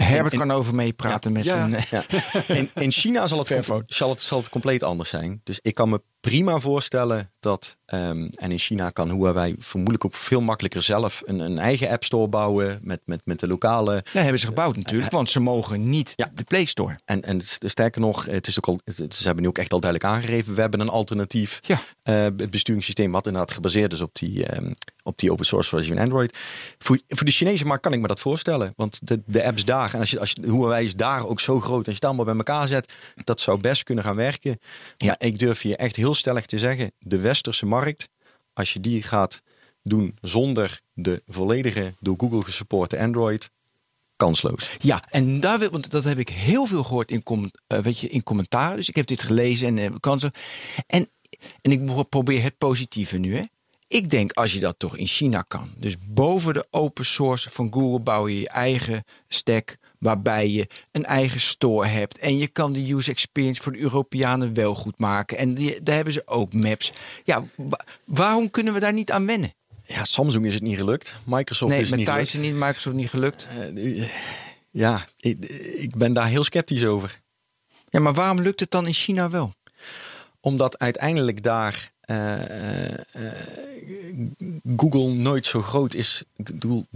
Herbert
in-
kan over meepraten met
Ja.
zijn...
Ja. *laughs* In, in China zal het, zal, het, zal het compleet anders zijn. Dus ik kan me prima voorstellen dat, ehm, en in China kan Huawei vermoedelijk ook veel makkelijker zelf een, een eigen app store bouwen met, met, met de lokale.
Dat hebben ze gebouwd natuurlijk, want ze mogen niet
Ja.
de Play Store.
En, en st- sterker nog, het is ook al, ze hebben nu ook echt al duidelijk aangegeven, we hebben een alternatief
Ja.
eh, besturingssysteem wat inderdaad gebaseerd is op die, ehm, op die open source versie van Android. Voor, voor de Chinese markt kan ik me dat voorstellen, want de, de apps daar, en als je, als je, Huawei is daar ook zo groot, als je het allemaal bij elkaar zet, dat zou best kunnen gaan werken.
Ja.
Maar ik durf je echt heel stellig te zeggen, de westerse markt, als je die gaat doen zonder de volledige door Google gesupporte Android, kansloos.
Ja, en daar wil, want dat heb ik heel veel gehoord in, com, eh, weet je, in commentaren. Dus ik heb dit gelezen en eh, kansen. En, en ik probeer het positieve nu. Hè. Ik denk als je dat toch in China kan. Dus boven de open source van Google bouw je je eigen stack. Waarbij je een eigen store hebt. En je kan de user experience voor de Europeanen wel goed maken. En die, daar hebben ze ook maps. Ja, wa- waarom kunnen we daar niet aan wennen?
Ja, Samsung is het niet gelukt. Microsoft
Nee,
is het
met
niet gelukt.
niet, Microsoft niet gelukt.
Eh, ja, ik, ik ben daar heel sceptisch over.
Ja, maar waarom lukt het dan in China wel?
Omdat uiteindelijk daar eh, Google nooit zo groot is.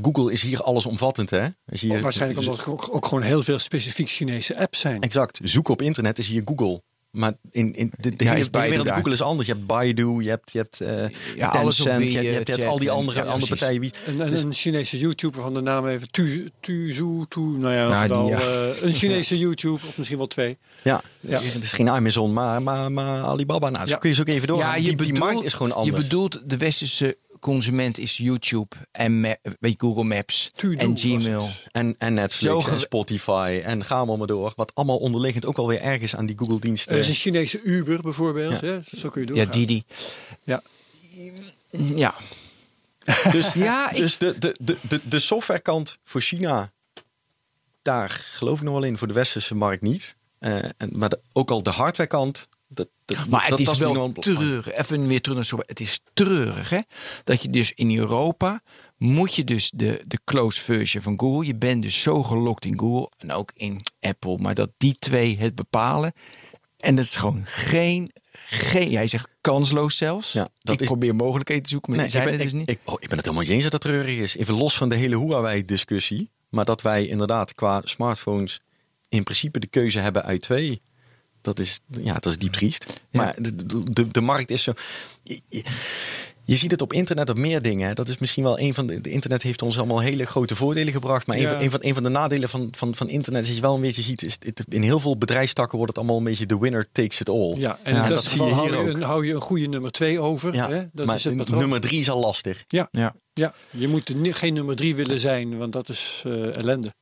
Google is hier allesomvattend, hè? Is hier,
Waarschijnlijk omdat er ook, ook gewoon heel veel specifiek Chinese apps zijn.
Exact. Zoeken op internet is hier Google. Maar in, in de, de
Ja,
hele,
is
de wereld. Google is anders. Je hebt Baidu, je hebt, je hebt eh
Ja, alles
Tencent,
wie
je, hebt- je
je
hebt, je hebt al die
en-
andere,
ja,
andere partijen. Wie,
Een,
dus-
een Chinese YouTuber van de naam even Tu, Tuzu, Tu, nou ja,
die,
geval,
ja.
eh, een Chinese YouTube of misschien wel twee.
ja,
Ja.
het is geen Amazon, maar, maar, maar Alibaba. Nou, zo
Ja.
kun je zo ook even door.
Ja, je
die,
bedoelt,
die markt is gewoon anders.
Je bedoelt de westerse consument is YouTube en ma- weet je, Google Maps en Gmail.
En, en Netflix en Spotify en ga maar maar door. Wat allemaal onderliggend ook alweer ergens aan die Google diensten.
Er is een Chinese Uber bijvoorbeeld. Hè? Zo kun je
Ja,
doorgaan.
Didi.
Ja.
Ja,
Dus,
Ja, ik-
dus de, de, de, de, de softwarekant voor China, daar geloof ik nog wel in. Voor de westerse markt niet. Eh, en, maar de- ook al de hardwarekant Dat, dat,
Maar het
dat-
is
dat
wel treurig. Even weer terug naar zo. Het is treurig, hè? Dat je dus in Europa moet je dus de, de closed version van Google. Je bent dus zo gelokt in Google en ook in Apple. Maar dat die twee het bepalen. En dat is gewoon geen. geen jij zegt kansloos zelfs.
Ja, dat
ik
is-
probeer mogelijkheden te zoeken, maar
Nee, ik, ben,
dus
ik,
niet.
ik, oh, ik ben het helemaal niet eens dat dat treurig is. Even los van de hele Huawei-discussie. Maar dat wij inderdaad qua smartphones in principe de keuze hebben uit twee. Dat is, ja, dat is diep triest.
Ja.
Maar de, de, de, de markt is zo... Je, je- je ziet het op internet op meer dingen. Dat is misschien wel een van de... de internet heeft ons allemaal hele grote voordelen gebracht. Maar een,
Ja.
van, een, van, een van de nadelen van, van, van internet is dat je wel een beetje ziet... Is het, in heel veel bedrijfstakken wordt het allemaal een beetje... The winner takes it all.
Ja, en
Ja,
dat
dat
zie je
hou
hier
je,
ook.
een, hou je een goede nummer twee over.
Ja,
hè? Dat
maar
is het patroon.
nummer drie is al lastig.
Ja,
Ja.
ja, je moet geen nummer drie willen zijn, want dat is eh, ellende.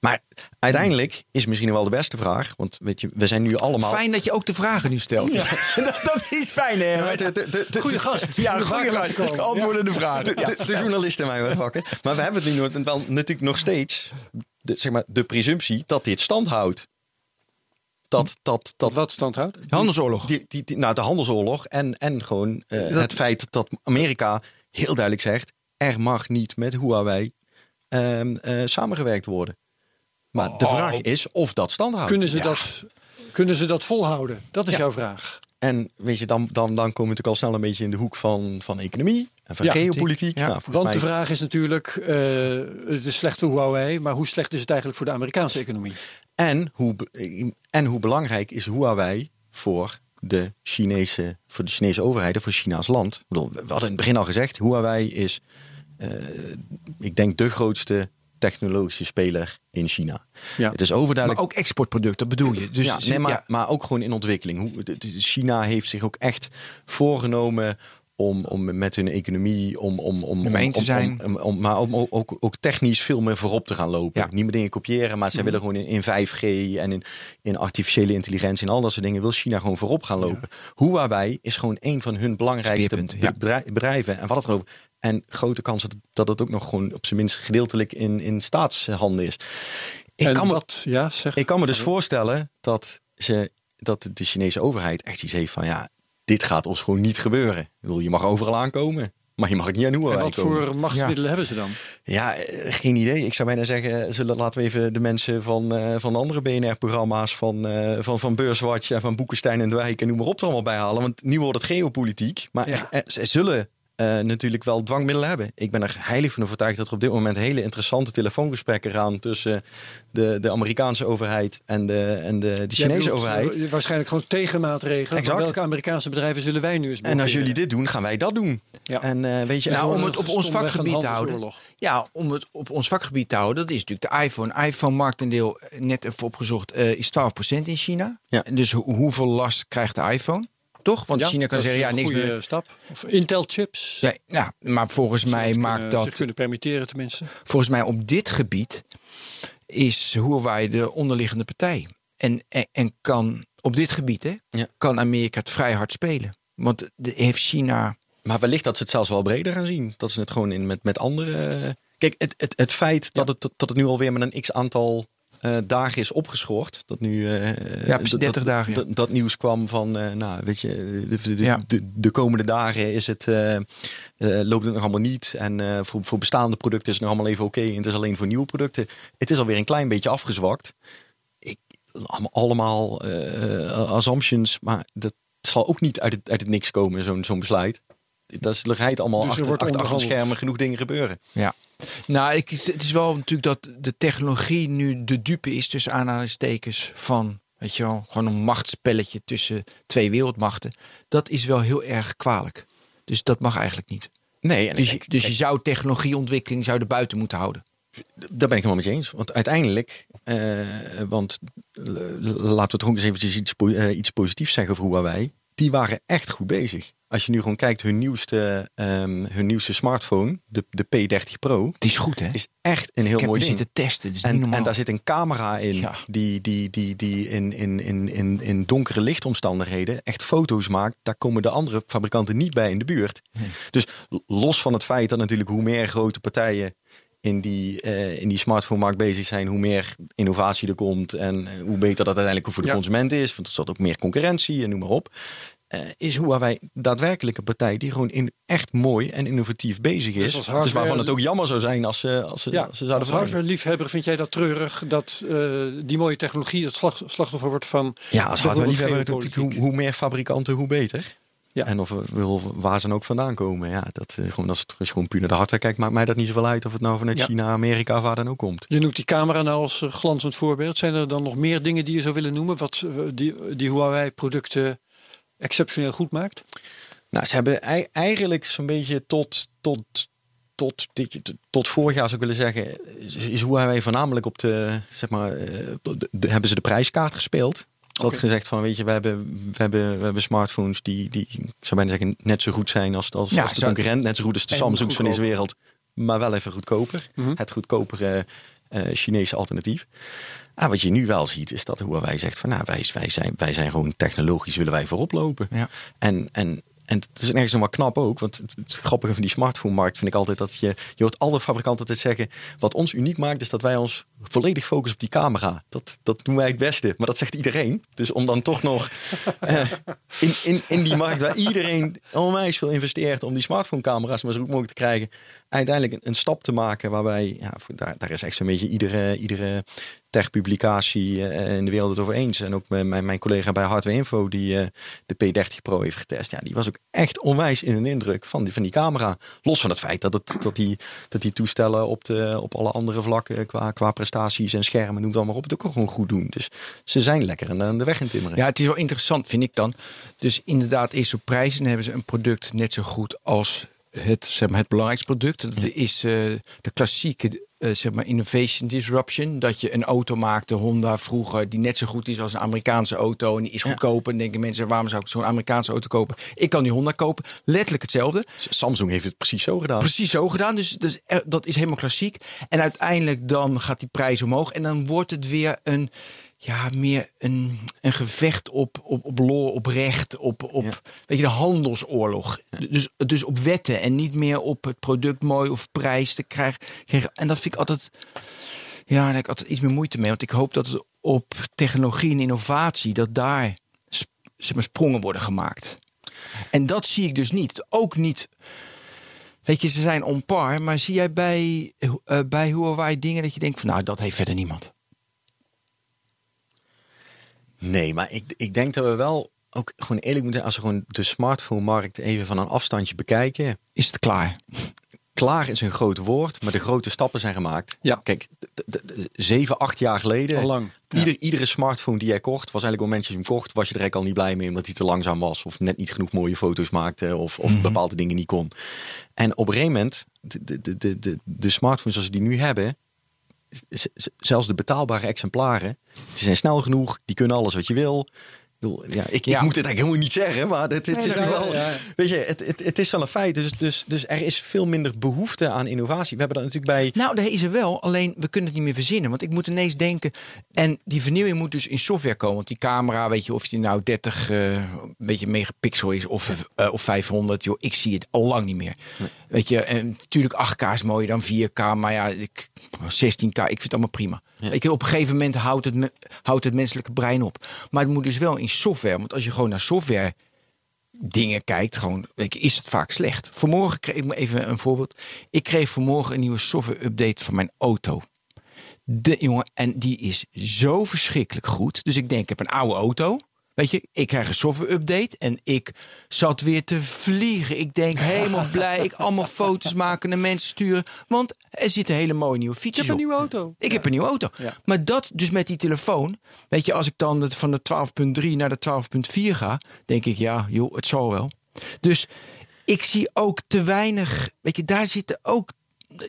Maar uiteindelijk is misschien wel de beste vraag. Want weet je, we zijn nu allemaal...
Fijn dat je ook de vragen nu stelt. *laughs* dat, dat is fijn, hè?
Ja, de, de, de,
Goeie gast.
Ja, goede
komen.
Antwoorden de vragen.
de, de, de journalist in mij wat wakker. Maar we hebben het nu nog- wel natuurlijk nog steeds... De, zeg maar, de presumptie dat dit stand houdt. Dat, dat, dat,
Wat stand houdt?
De handelsoorlog.
die, die, die- nou, de handelsoorlog en, en gewoon eh, het feit dat Amerika heel duidelijk zegt... er mag niet met Huawei ehm, eh, samengewerkt worden. Maar de vraag is of dat stand houdt.
Kunnen ze, dat, kunnen ze dat volhouden? Dat is
Ja.
jouw vraag.
En weet je, dan, dan, dan komen we natuurlijk al snel een beetje in de hoek van, van economie en van
Ja,
geopolitiek.
ja.
Nou,
Want
mij-
de vraag is natuurlijk, eh, het is slecht voor Huawei, maar hoe slecht is het eigenlijk voor de Amerikaanse economie?
En hoe, en hoe belangrijk is Huawei voor de Chinese, voor de Chinese overheid voor China's land? Ik bedoel, we hadden in het begin al gezegd, Huawei is, eh, ik denk, de grootste technologische speler in China.
Ja.
Het is
Maar
overduidelijk.
ook exportproducten, dat bedoel je. Dus
ja, nee, maar,
ja.
maar ook gewoon in ontwikkeling. China heeft zich ook echt voorgenomen om, om met hun economie, om, om, om,
Nummer één te
om-
zijn.
om- om- maar om ook, ook, ook technisch veel meer voorop te gaan lopen.
Ja. Mhm.
Niet meer dingen kopiëren, maar ze willen gewoon in, in 5G en in, in artificiële intelligentie en al dat soort dingen wil China gewoon voorop gaan lopen. Huawei is gewoon een van hun belangrijkste
ja.
bedrijven. En wat het erover. En grote kans dat, dat het ook nog gewoon op zijn minst gedeeltelijk in, in staatshanden is. Ik
en
kan me
ja, zeg.
ik kan me dus voorstellen dat, ze, dat de Chinese overheid echt iets heeft van ja, dit gaat ons gewoon niet gebeuren. Ik bedoel, je mag overal aankomen, maar je mag het niet aan
en wat
komen.
voor machtsmiddelen hebben ze dan?
Ja, eh, geen idee. Ik zou bijna zeggen, zullen, laten we even de mensen van, eh, van de andere BNR-programma's, van, eh, van, van Beurswatch en van Boekenstein en de Wijk en noem maar op er allemaal bij halen. Want nu wordt het geopolitiek. Maar
Ja.
er- er- ze zullen eh, natuurlijk wel dwangmiddelen hebben. Ik ben er heilig van overtuigd dat er op dit moment hele interessante telefoongesprekken gaan tussen de, de Amerikaanse overheid en de, en de, de Chinese
bedoelt,
overheid.
eh, Waarschijnlijk gewoon tegenmaatregelen.
Exact.
welke Amerikaanse bedrijven zullen wij nu eens
En als jullie dit doen, gaan wij dat doen.
Ja.
En eh, weet je,
Nou, om het op ons vakgebied te houden. Ja, om het op ons vakgebied te houden, dat is natuurlijk de iPhone. iPhone marktendeel, net even opgezocht, eh, is 12% in China.
Ja.
En Dus ho- hoeveel last krijgt de iPhone? Toch? Want
Ja,
China kan zeggen, ja,
een
niks
goede
meer.
stap. Of Intel chips.
Ja, ja, maar volgens mij
Ze
maakt
kunnen, zich
dat,
kunnen permitteren tenminste.
volgens mij op dit gebied is Huawei de onderliggende partij. En, en, en kan op dit gebied, hè,
Ja.
kan Amerika het vrij hard spelen. Want de, heeft China
Maar wellicht dat ze het zelfs wel breder gaan zien. Dat ze het gewoon in, met, met andere. Kijk, het, het, het feit dat, het, dat het nu alweer met een x eh, dagen is opgeschort. Dat nu. eh,
Ja, precies,
dat-
30
dat,
dagen, ja.
Dat, dat nieuws kwam van. nou, weet je, de, de, de,
Ja.
de, de komende dagen is het, loopt het nog allemaal niet. En voor, voor bestaande producten is het nog allemaal even oké. en het is alleen voor nieuwe producten. Het is alweer een klein beetje afgezwakt. Ik, allemaal- assumptions, maar dat zal ook niet uit het, uit het niks komen, zo'n zo'n besluit. Dat is allemaal
Dus er
achter,
wordt
achter, achter schermen genoeg dingen gebeuren.
Ja. Nou, ik, het is wel natuurlijk dat de technologie nu de dupe is tussen aanhalingstekens van, weet je wel, gewoon een machtsspelletje tussen twee wereldmachten. Dat is wel heel erg kwalijk. Dus dat mag eigenlijk niet.
Nee, en
Dus je,
ik-
dus je zou technologieontwikkeling zou er buiten moeten houden.
daar ben ik helemaal met je eens. Want uiteindelijk, eh, want eh, laten we toch ook eens eventjes iets, po- eh, iets positiefs zeggen voor Huawei. Die waren echt goed bezig. Als je nu gewoon kijkt, hun nieuwste, ehm, hun nieuwste smartphone, de, de P30 Pro,
Het is goed, hè?
is echt een heel
ik heb
mooi
hem
ding.
zitten testen. Het is niet
En,
normaal.
en daar zit een camera in
Ja.
die, die, die, die in, in, in, in, in donkere lichtomstandigheden echt foto's maakt. Daar komen de andere fabrikanten niet bij in de buurt. Dus los van het feit dat natuurlijk hoe meer grote partijen in die, eh, in die smartphone-markt bezig zijn, hoe meer innovatie er komt en eh, hoe beter dat uiteindelijk voor de
Ja.
consument is. Want er zat ook meer concurrentie en noem maar op. Eh, is Huawei daadwerkelijk een partij die gewoon in echt mooi en innovatief bezig
Dus
is. Dus
hardware-
waarvan het ook jammer zou zijn als ze, als ze,
Ja,
als ze zouden
als
veranderen.
hardware-liefhebber vind jij dat treurig dat eh, die mooie technologie het slag- slachtoffer wordt van.
Ja, als hardware-liefhebber natuurlijk hoe, hoe meer fabrikanten, hoe beter.
Ja.
En of we- wil, waar ze dan ook vandaan komen. Ja, dat, eh, gewoon, als het gewoon puur naar de hardware kijkt, maakt mij dat niet zoveel uit of het nou vanuit
Ja.
China, Amerika waar dan ook komt.
Je noemt die camera nou als glanzend voorbeeld. Zijn er dan nog meer dingen die je zou willen noemen wat die, die Huawei-producten exceptioneel goed maakt?
Nou, ze hebben ei- eigenlijk zo'n beetje tot, tot, tot, dit, tot vorig jaar zou ik willen zeggen, is, is Huawei voornamelijk op de, zeg maar, eh, de, de- hebben ze de prijskaart gespeeld.
Oké.
gezegd van, weet je, we hebben, we hebben, we hebben smartphones die, die, ik zou bijna zeggen, net zo goed zijn als, als,
Ja,
als de concurrent. Net zo goed als de Samsungs van deze wereld, maar wel even goedkoper.
Mhm.
Het goedkopere Chinese alternatief. Ah, wat je nu wel ziet, is dat Huawei zegt van, nou, wij, wij, zijn, wij zijn gewoon technologisch, willen wij voorop lopen.
Ja.
En, en, en het is ergens nog maar knap ook. Want het, grappige van die smartphone-markt vind ik altijd dat je... Je hoort alle fabrikanten altijd zeggen... Wat ons uniek maakt is dat wij ons volledig focussen op die camera. Dat, dat doen wij het beste. Maar dat zegt iedereen. Dus om dan toch nog *laughs* eh, in, in, in die markt waar iedereen onwijs veel investeert... om die smartphone-camera's maar zo goed mogelijk te krijgen... uiteindelijk een, een stap te maken waarbij... Ja, daar, daar is echt zo'n beetje iedere... iedere tech-publicatie eh, in de wereld het over eens. En ook mijn, mijn, collega bij Hardware Info, die eh, de P30 Pro heeft getest. Ja, die was ook echt onwijs in een indruk van die, van die camera. Los van het feit dat, het, dat, die, dat die toestellen op, de, op alle andere vlakken qua, qua en schermen, noem het allemaal op, het ook gewoon goed doen. Dus ze zijn lekker de, aan de weg in timmeren.
Ja, het is wel interessant, vind ik dan. Dus inderdaad, eerst op prijzen dan hebben ze een product net zo goed als het, zeg maar, het belangrijkste product. Dat is eh, de klassieke eh, zeg maar innovation disruption. Dat je een auto maakte, Honda vroeger, die net zo goed is als een Amerikaanse auto. En die is goedkoper. En denken mensen, waarom zou ik zo'n Amerikaanse auto kopen? Ik kan die Honda kopen. Letterlijk hetzelfde.
Samsung heeft het precies zo gedaan.
Precies zo gedaan. Dus, dus er- dat is helemaal klassiek. En uiteindelijk dan gaat die prijs omhoog. En dan wordt het weer een, ja, meer een, een gevecht op, op, op lore, op recht, op, op
Ja.
weet je, de handelsoorlog. Dus, dus op wetten en niet meer op het product mooi of prijs te krijgen. En dat vind ik altijd, ja, daar heb ik altijd iets meer moeite mee. Want ik hoop dat het op technologie en innovatie, dat daar zeg maar, sprongen worden gemaakt. En dat zie ik dus niet. Ook niet Weet je, ze zijn on par, maar zie jij bij, eh bij Huawei dingen dat je denkt van nou, dat heeft verder niemand.
Nee, maar ik, ik denk dat we wel ook gewoon eerlijk moeten zijn als we gewoon de smartphone-markt even van een afstandje bekijken.
Is het klaar?
Klaar is een groot woord, maar de grote stappen zijn gemaakt.
Ja.
Kijk, zeven, acht jaar geleden.
Al lang, ja.
Ieder, Iedere smartphone die jij kocht, was eigenlijk moment dat je hem kocht, was je er eigenlijk al niet blij mee omdat hij te langzaam was. Of net niet genoeg mooie foto's maakte. Of, of bepaalde dingen niet kon. En op een gegeven moment, de, de, de, de, de, de smartphones zoals we die nu hebben. Zelfs de betaalbare exemplaren, die zijn snel genoeg, die kunnen alles wat je wil. Ja, ik,
Ja.
ik moet het eigenlijk helemaal niet zeggen, maar het, het
Nee,
is nu
wel, ja.
Weet je, het, het, het is wel een feit. Dus, dus, dus er is veel minder behoefte aan innovatie. We hebben dat natuurlijk bij.
Nou, daar is er wel, alleen we kunnen het niet meer verzinnen. Want ik moet ineens denken, en die vernieuwing moet dus in software komen. Want die camera, weet je, of die nou 30 eh, een beetje megapixel is of, eh, of 500, joh, ik zie het al lang niet meer. Weet je, en natuurlijk 8K is mooier dan 4K, maar ja, ik, 16K, ik vind het allemaal prima. Je, op een gegeven moment houdt het, houdt het menselijke brein op. Maar het moet dus wel in software, want als je gewoon naar software dingen kijkt, gewoon, is het vaak slecht. Vanmorgen kreeg ik even een voorbeeld. Ik kreeg vanmorgen een nieuwe software-update van mijn auto. De jongen, en die is zo verschrikkelijk goed. Dus ik denk, ik heb een oude auto. Weet je, ik krijg een software-update en ik zat weer te vliegen. Ik denk helemaal blij. Ik allemaal foto's maken naar mensen sturen. Want er zitten hele mooie nieuwe
Ik
features
heb een
op.
nieuwe auto.
Ik heb een nieuwe auto.
Ja.
Maar dat dus met die telefoon. Weet je, als ik dan het van de 12.3 naar de 12.4 ga, denk ik, ja, joh, het zal wel. Dus ik zie ook te weinig. Weet je, daar zitten ook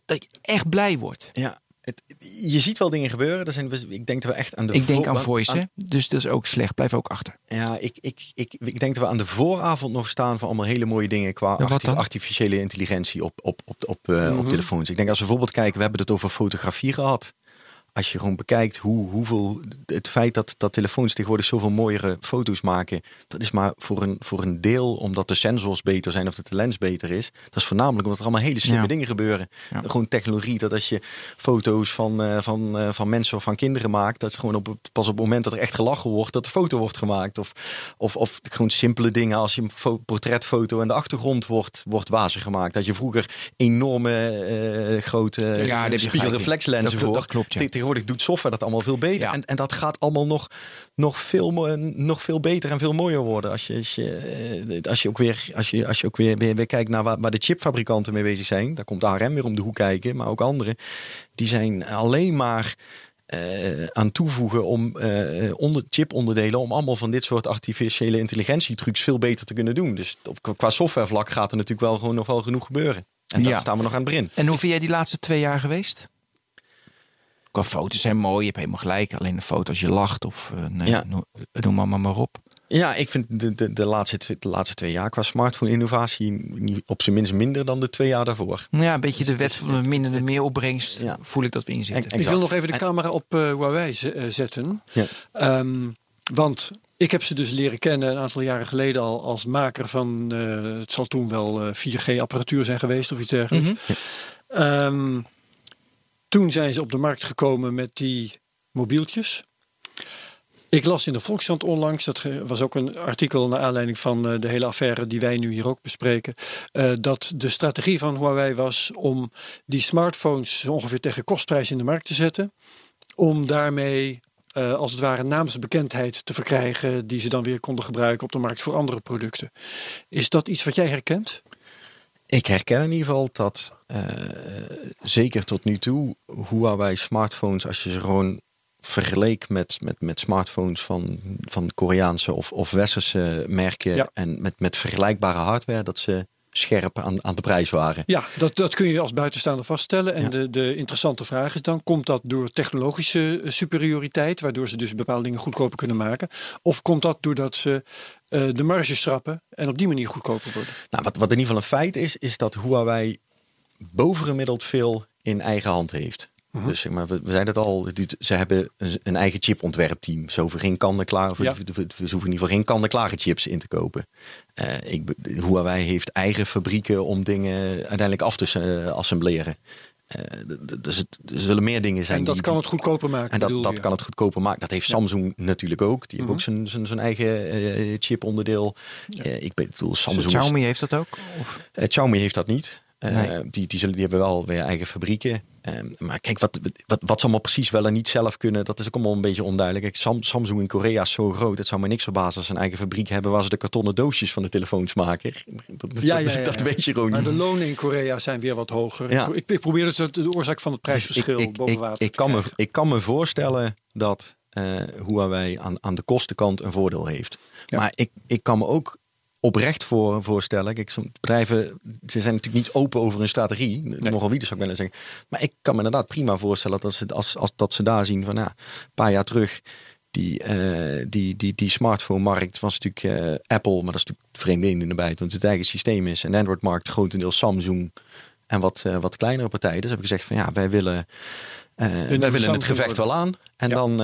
dat je echt blij wordt.
Ja, het, je ziet wel dingen gebeuren. Er zijn, ik denk dat we echt aan de
Ik denk aan voice, dus dat is ook slecht. Blijf ook achter.
Ja, ik, ik, ik, ik denk dat we aan de vooravond nog staan van allemaal hele mooie dingen qua arti- artificiële intelligentie op, op, op, op, eh,
Mhm.
op telefoons. Ik denk als we bijvoorbeeld kijken, we hebben het over fotografie gehad. Als je gewoon bekijkt hoe, hoeveel het feit dat, dat telefoons tegenwoordig zoveel mooiere foto's maken, dat is maar voor een, voor een deel omdat de sensors beter zijn of dat de lens beter is. Dat is voornamelijk omdat er allemaal hele slimme
Ja.
dingen gebeuren.
Ja.
Gewoon technologie, dat als je foto's van, eh, van, eh, van mensen of van kinderen maakt, dat is gewoon op, het- pas op het moment dat er echt gelachen wordt, dat de foto wordt gemaakt. Of, of, of gewoon simpele dingen als je een fo- portretfoto en de achtergrond wordt, wordt wazig gemaakt. Dat je vroeger enorme eh, grote
Ja,
spiegelreflexlenzen voor.
dat klopt, ja.
Tegenwoordig doet software dat allemaal veel beter.
Ja.
En, en dat gaat allemaal nog, nog, veel, nog veel beter en veel mooier worden. Als je, als je, eh, als je ook weer, als je, als je ook weer, weer, weer kijkt naar waar, waar de chipfabrikanten mee bezig zijn. Daar komt ARM weer om de hoek kijken, maar ook anderen. Die zijn alleen maar eh, aan toevoegen om eh, onder, chiponderdelen om allemaal van dit soort artificiële intelligentietrucs veel beter te kunnen doen. Dus op, qua softwarevlak gaat er natuurlijk wel gewoon nog wel genoeg gebeuren. En daar
Ja.
staan we nog aan het begin.
En hoe vind jij die laatste twee jaar geweest? Qua foto's zijn mooi, je hebt helemaal gelijk. Alleen de foto als je lacht of eh, nee,
Ja.
noem, noem maar, maar maar op.
Ja, ik vind de, de, de, laatste, twee- de laatste twee jaar qua smartphone-innovatie niet- op zijn minst minder dan de twee jaar daarvoor.
Ja, een beetje de wet van de minder de meer opbrengst.
Ja.
Voel ik dat we in zitten.
En-
Ik wil nog even de camera op eh, Huawei eh, zetten.
Ja.
Ehm, want ik heb ze dus leren kennen een aantal jaren geleden al als maker van, eh, het zal toen wel eh, 4G-apparatuur zijn geweest of iets dergelijks.
Mhm.
Ehm, toen zijn ze op de markt gekomen met die mobieltjes. Ik las in de Volkskrant onlangs, dat was ook een artikel naar aanleiding van eh, de hele affaire die wij nu hier ook bespreken, eh, dat de strategie van Huawei was om die smartphones ongeveer tegen kostprijs in de markt te zetten, om daarmee eh, als het ware naamsbekendheid te verkrijgen die ze dan weer konden gebruiken op de markt voor andere producten. Is dat iets wat jij herkent?
Ik herken in ieder geval dat eh, zeker tot nu toe Huawei smartphones, als je ze gewoon vergeleek met, met, met smartphones van, van Koreaanse of, of westerse merken
Ja.
en met, met vergelijkbare hardware, dat ze scherp aan, aan de prijs waren.
Ja, dat, dat kun je als buitenstaander vaststellen. En
Ja.
de, de interessante vraag is dan, komt dat door technologische eh, superioriteit, waardoor ze dus bepaalde dingen goedkoper kunnen maken? Of komt dat doordat ze eh, de marge schrappen en op die manier goedkoper worden?
Nou, wat, wat in ieder geval een feit is, is dat Huawei bovengemiddeld veel in eigen hand heeft.
Mhm.
Dus zeg maar, we, we zeiden het al, dit- ze hebben een, een eigen chipontwerpteam. Ze hoeven geen kant-en-klaar, of
Ja.
ze hoeven in ieder geval geen kant-en-klare chips in te kopen. Eh, ik, Huawei heeft eigen fabrieken om dingen uiteindelijk af te eh, assembleren. Eh, dus het, er zullen meer dingen zijn.
En dat
die-
kan het goedkoper maken.
en dat, dat kan het goedkoper maken. Dat heeft Samsung natuurlijk ook. Die heeft ook zijn, zijn, zijn eigen eh, chiponderdeel. Eh, ik bedoel, Samsung is-
Xiaomi heeft dat ook? Of?
eh, Xiaomi heeft dat niet. Eh,
Nee.
die, die, zullen, die hebben wel weer eigen fabrieken. Eh, maar kijk, wat, wat, wat ze allemaal precies wel en niet zelf kunnen, dat is ook allemaal een beetje onduidelijk. Kijk, Sam- Samsung in Korea is zo groot. Het zou me niks verbazen als ze een eigen fabriek hebben waar ze de kartonnen doosjes van de telefoons maken. *laughs* Dat,
Ja,
dat,
ja, ja,
dat
ja.
weet je gewoon
Maar
niet.
de lonen in Korea zijn weer wat hoger. Ik, ik probeer dus de, oorzaak van het
Dus
prijsverschil
ik, ik,
boven water
ik,
te
kan me, ik kan me voorstellen dat eh Huawei aan, aan de kostenkant een voordeel heeft. Maar ik, ik kan me ook oprecht voor, voorstellen. Kijk, bedrijven ze zijn natuurlijk niet open over hun strategie. Nogal wie, zou ik bijna zeggen. Maar ik kan me inderdaad prima voorstellen dat ze, als, als, dat ze daar zien van ja, een paar jaar terug. Die, eh, die, die, die smartphone-markt was natuurlijk eh, Apple, maar dat is natuurlijk vreemde in de bijt, want het eigen systeem is. En de Android-markt grotendeels Samsung en wat, eh, wat kleinere partijen. Dus heb ik gezegd van ja, wij willen, eh, wij willen het gevecht
worden.
wel aan. En
Ja.
dan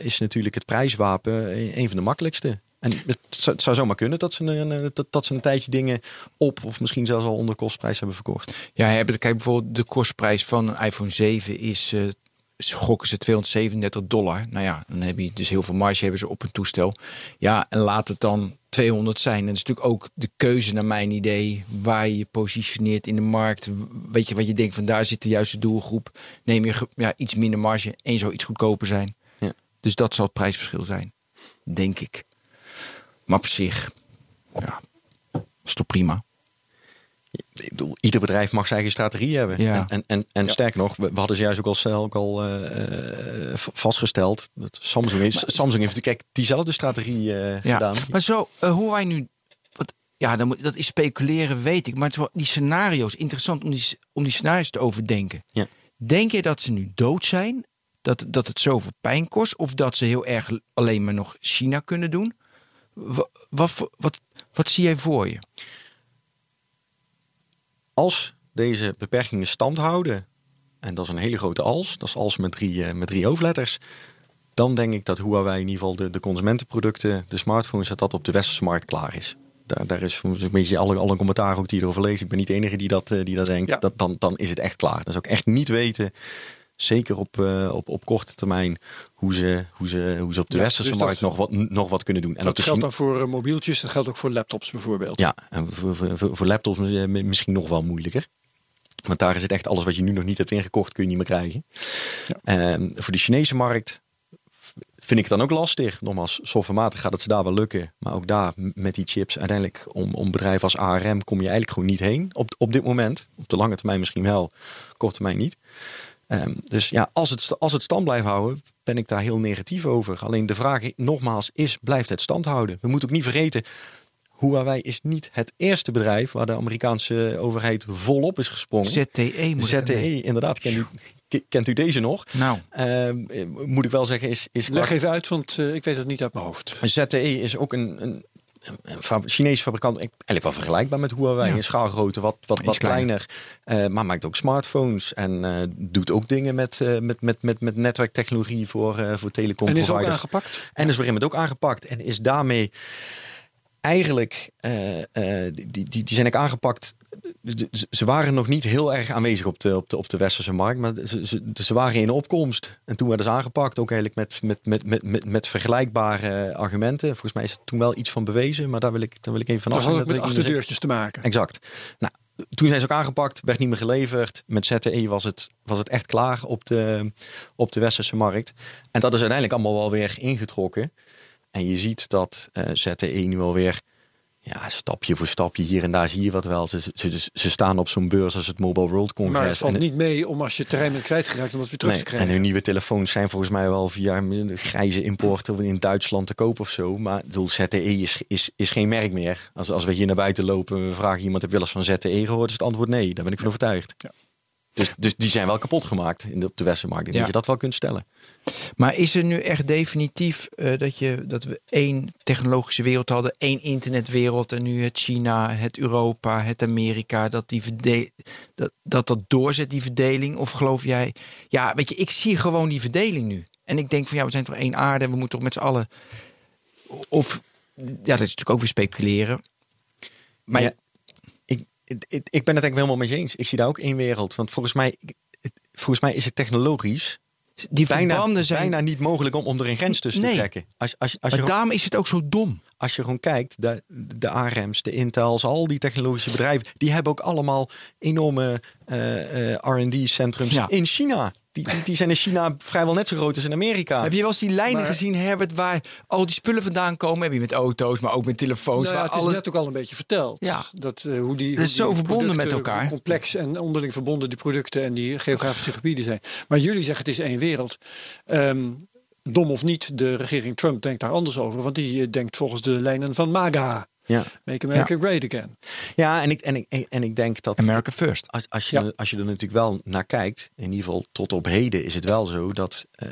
is natuurlijk het prijswapen een van de makkelijkste. En het zou, het zou zomaar kunnen dat ze, een, een- dat, dat ze een tijdje dingen op of misschien zelfs al onder kostprijs hebben verkocht.
Ja, hebben, kijk bijvoorbeeld de kostprijs van een iPhone 7 is, eh gokken ze 237 dollar. Nou ja, dan heb je dus heel veel marge hebben ze op een toestel. Ja, en laat het dan 200 zijn. En dat is natuurlijk ook de keuze naar mijn idee waar je je positioneert in de markt. Weet je wat je denkt van daar zit de juiste doelgroep. Neem je ja, iets minder marge en zou iets goedkoper zijn.
Ja.
Dus dat zal het prijsverschil zijn, denk ik. Maar op zich, ja, is toch prima.
Ik bedoel, ieder bedrijf mag zijn eigen strategie hebben.
Ja.
En, en, en, en sterker nog, we, we hadden ze juist ook al, ook al eh, vastgesteld. Dat Samsung heeft, Samsung heeft kijk, diezelfde strategie eh,
Ja,
gedaan.
maar zo, eh, hoe wij nu. Wat, ja, dan moet, dat is speculeren, weet ik. Maar het is wel, die scenario's, interessant om die, om die scenario's te overdenken.
Ja.
Denk je dat ze nu dood zijn? Dat, dat het zoveel pijn kost? Of dat ze heel erg alleen maar nog China kunnen doen? Wat, wat, wat, wat zie jij voor je?
Als deze beperkingen stand houden, en dat is een hele grote als, dat is als met drie, eh, met drie hoofdletters, dan denk ik dat Huawei in ieder geval de, de consumentenproducten, de smartphones, dat dat op de westerse markt klaar is. Daar, daar is een beetje alle, alle commentaar ook die erover lezen. Ik ben niet de enige die dat, eh, die dat denkt.
Ja.
Dat, dan, dan is het echt klaar. Dat is ook echt niet weten, zeker op, eh, op, op korte termijn, hoe ze, hoe ze, hoe ze op de
Ja,
westerse
dus dat-
markt nog wat, nog wat kunnen doen. En
dat
de
geldt dan voor eh, mobieltjes, dat geldt ook voor laptops bijvoorbeeld.
ja, en voor, voor, voor- laptops eh, misschien nog wel moeilijker. Want daar is het echt alles wat je nu nog niet hebt ingekocht, kun je niet meer krijgen. Ehm, voor de Chinese markt vind ik het dan ook lastig. Nogmaals, softwarematig gaat het ze daar wel lukken. Maar ook daar met die chips, uiteindelijk om, om bedrijven als ARM kom je eigenlijk gewoon niet heen. Op, op dit moment. Op de lange termijn misschien wel, korte termijn niet. Ehm, dus ja, als het, als het stand blijft houden, ben ik daar heel negatief over. Alleen de vraag nogmaals is, blijft het stand houden? We moeten ook niet vergeten, Huawei is niet het eerste bedrijf waar de Amerikaanse overheid volop is gesprongen.
ZTE moet ik-
ZTE, inderdaad. Kent u, kent u deze nog?
Nou,
Ehm, eh, moet ik wel zeggen, is, is
Leg even uit, want eh, ik weet het niet uit mijn hoofd.
ZTE is ook een, een, een Chinese fabrikant, eigenlijk wel vergelijkbaar met Huawei.
Ja.
In schaalgrootte wat, wat, wat kleiner, eh, maar maakt ook smartphones en eh, doet ook dingen met, eh, met, met, met, met netwerktechnologie voor, voor telecom
En is ook aangepakt.
En is op een gegeven moment ook aangepakt. En is daarmee eigenlijk, eh, die, die, die zijn ook aangepakt. Ze- waren nog niet heel erg aanwezig op de, op de, op de westerse markt, maar ze, ze, ze waren in opkomst. En toen werden ze aangepakt, ook eigenlijk met, met, met, met, met, met vergelijkbare argumenten. Volgens mij is er toen wel iets van bewezen, maar daar wil ik, daar wil ik even van
Dat had
afzien.
ook met
Dat ik meer
achterdeurtjes te maken.
Exact. Nou, toen zijn ze ook aangepakt, werd niet meer geleverd. Met ZTE was het, was het echt klaar op de, op de westerse markt. En dat is uiteindelijk allemaal wel weer ingetrokken. En je ziet dat eh, ZTE nu alweer, ja, stapje voor stapje, hier en daar zie je wat wel. Ze, ze, ze staan op zo'n beurs als het Mobile World Congres.
Maar het valt
en,
niet mee om als je terrein bent kwijtgeraakt om dat weer terug
Nee,
te
en
krijgen.
hun nieuwe telefoons zijn volgens mij wel via een grijze import of in Duitsland te koop of zo. Maar bedoel, ZTE is, is, is geen merk meer. Als, als we hier naar buiten lopen en we vragen iemand heb je wel eens van ZTE gehoord, is het antwoord nee. Daar ben ik van overtuigd.
Ja.
Dus, dus die zijn wel kapot gemaakt in de, op de Westermarkt. Ik denk
Ja.
dat je dat wel kunt stellen.
Maar is er nu echt definitief eh, dat, je, dat we één technologische wereld hadden, één internetwereld en nu het China, het Europa, het Amerika, dat die verde dat, dat dat doorzet, die verdeling? Of geloof jij, ja, weet je, ik zie gewoon die verdeling nu. En ik denk van ja, we zijn toch één aarde, we moeten toch met z'n allen. Of ja, dat is natuurlijk ook weer speculeren. Maar
ja, ik, ik, ik ben het eigenlijk helemaal met je eens. Ik zie daar ook één wereld. Want volgens mij, volgens mij is het technologisch
die
bijna,
verbanden zijn.
bijna niet mogelijk om, om er een grens tussen
Nee.
te trekken. Als, als, als, je,
maar
gewoon-
daarom is het ook zo dom.
als je gewoon kijkt, de, de ARM's, de Intels, al die technologische bedrijven, die hebben ook allemaal enorme eh, eh, R&D-centrums
Ja.
in China. Die, die, die zijn in China vrijwel net zo groot als in Amerika.
Heb je wel eens die lijnen
Maar-
gezien, Herbert, waar al die spullen vandaan komen? Heb je met auto's, maar ook met telefoons.
Nou ja,
waar
het is
alles...
net ook al een beetje verteld.
Ja.
Dat, eh, hoe die,
is
hoe
zo
die
verbonden met elkaar.
hoe complex en onderling verbonden die producten en die geografische gebieden zijn. Maar jullie zeggen het is één wereld. Ehm, dom of niet, de regering Trump denkt daar anders over. Want die eh, denkt volgens de lijnen van MAGA.
Ja,
Make America Great Again.
ja en, ik, en, ik, en ik denk dat
America first.
als, als, je,
Ja.
als je er natuurlijk wel naar kijkt, in ieder geval tot op heden is het wel zo dat eh,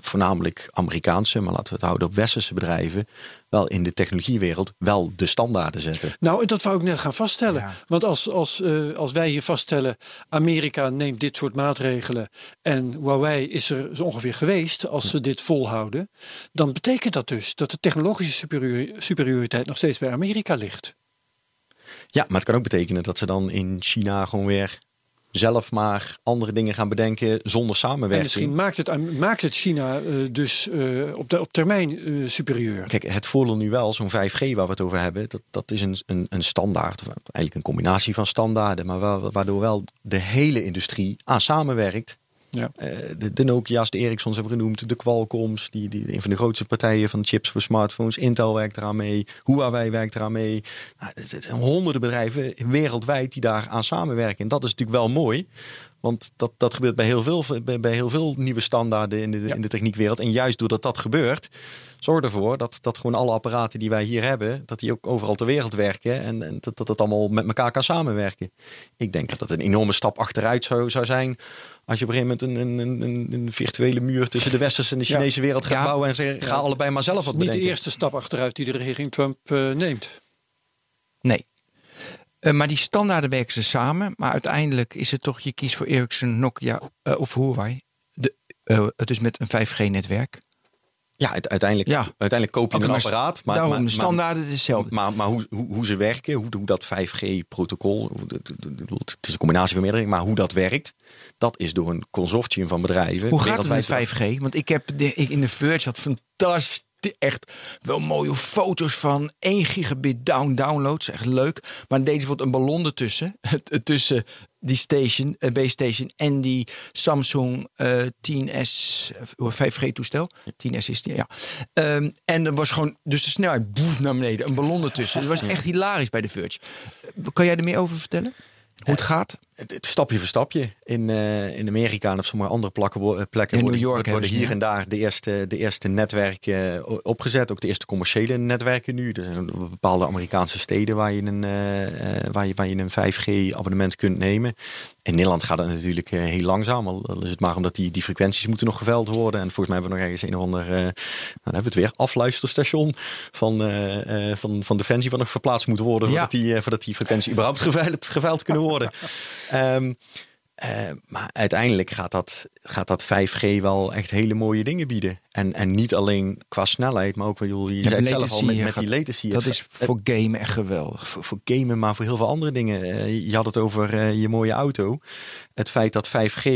voornamelijk Amerikaanse, maar laten we het houden op westerse bedrijven, wel in de technologiewereld wel de standaarden zetten.
Nou, en dat wou ik net gaan vaststellen.
Ja.
Want als, als, eh, als wij hier vaststellen, Amerika neemt dit soort maatregelen en Huawei is er zo ongeveer geweest als ze dit volhouden, dan betekent dat dus dat de technologische superiori- superioriteit nog steeds bij Amerika ligt.
Ja, maar het kan ook betekenen dat ze dan in China gewoon weer zelf maar andere dingen gaan bedenken zonder
En
samenwerking.
misschien maakt het, maakt het China eh, dus eh, op, de, op termijn eh, superieur.
Kijk, het voordeel nu wel, zo'n 5G waar we het over hebben, dat, dat is een, een, een standaard, of eigenlijk een combinatie van standaarden, maar waardoor wel de hele industrie aan samenwerkt.
Ja.
Eh, de, Nokia's, de Ericssons hebben genoemd, de Qualcomms, die, die, een van de grootste partijen van chips voor smartphones. Intel werkt eraan mee, Huawei werkt eraan mee. Nou, honderden bedrijven wereldwijd die daar aan samenwerken. En dat is natuurlijk wel mooi, want dat, dat gebeurt bij heel veel, bij, bij heel veel nieuwe standaarden in de,
Ja.
in de techniekwereld. En juist doordat dat gebeurt, zorg ervoor dat, dat gewoon alle apparaten die wij hier hebben, dat die ook overal ter wereld werken en, en dat, dat het allemaal met elkaar kan samenwerken. Ik denk dat het een enorme stap achteruit zou, zou zijn als je op een gegeven moment een, een, een, een virtuele muur tussen de westerse en de
Ja.
Chinese wereld gaat
Ja.
bouwen en zeggen, ga allebei maar zelf wat
Niet de eerste stap achteruit die de regering Trump eh, neemt.
Nee. Eh, maar die standaarden werken ze samen. Maar uiteindelijk is het toch, je kiest voor Ericsson, Nokia eh, of Huawei. De, eh, dus met een 5G-netwerk.
Ja, het- uiteindelijk,
Ja.
uiteindelijk koop je een
maar
apparaat. Maar,
Daarom,
maar,
de standaarden is hetzelfde.
Maar, maar hoe, hoe, hoe ze werken, hoe, hoe dat 5G-protocol, het is een combinatie van meerdere maar hoe dat werkt, dat is door een consortium van bedrijven.
Hoe gaat het met
wereldwijd
5G? Want ik heb de, ik in de Verge had fantastisch, echt wel mooie foto's van 1 gigabit down downloads. Echt leuk. Maar dan deden ze bijvoorbeeld een ballon ertussen. *laughs* tussen die station, eh, base station en die Samsung eh 10S eh, 5G toestel. 10S is die, ja. Ehm, en er was gewoon, dus de snelheid boef naar beneden. Een ballon ertussen. Het was echt hilarisch bij de Verge. Kan jij er meer over vertellen? Hoe het gaat?
Het, het stapje voor stapje. In, eh, in Amerika en op sommige andere plakken, eh, plekken
In
worden,
New York
worden hier en daar de eerste, de eerste netwerken o- opgezet. Ook de eerste commerciële netwerken nu. Er zijn bepaalde Amerikaanse steden waar je een, eh, eh, waar je, waar je een 5G abonnement kunt nemen. In Nederland gaat het natuurlijk eh, heel langzaam. Al is het maar omdat die, die frequenties moeten nog geveld worden. En volgens mij hebben we nog ergens een of ander, eh, nou, dan hebben we het weer, afluisterstation van, eh, eh, van, van Defensie wat nog verplaatst moet worden.
Ja.
Voordat, die, eh, voordat die frequenties überhaupt geveild, geveild kunnen worden. *laughs* Ehm, eh, maar uiteindelijk gaat dat, gaat dat 5G wel echt hele mooie dingen bieden. En, en niet alleen qua snelheid, maar ook, wat je zei het zelf al, met, met die latency.
Dat
Het-
is voor gamen echt geweldig.
voor, voor gamen, maar voor heel veel andere dingen. Eh, je had het over eh, je mooie auto. Het feit dat 5G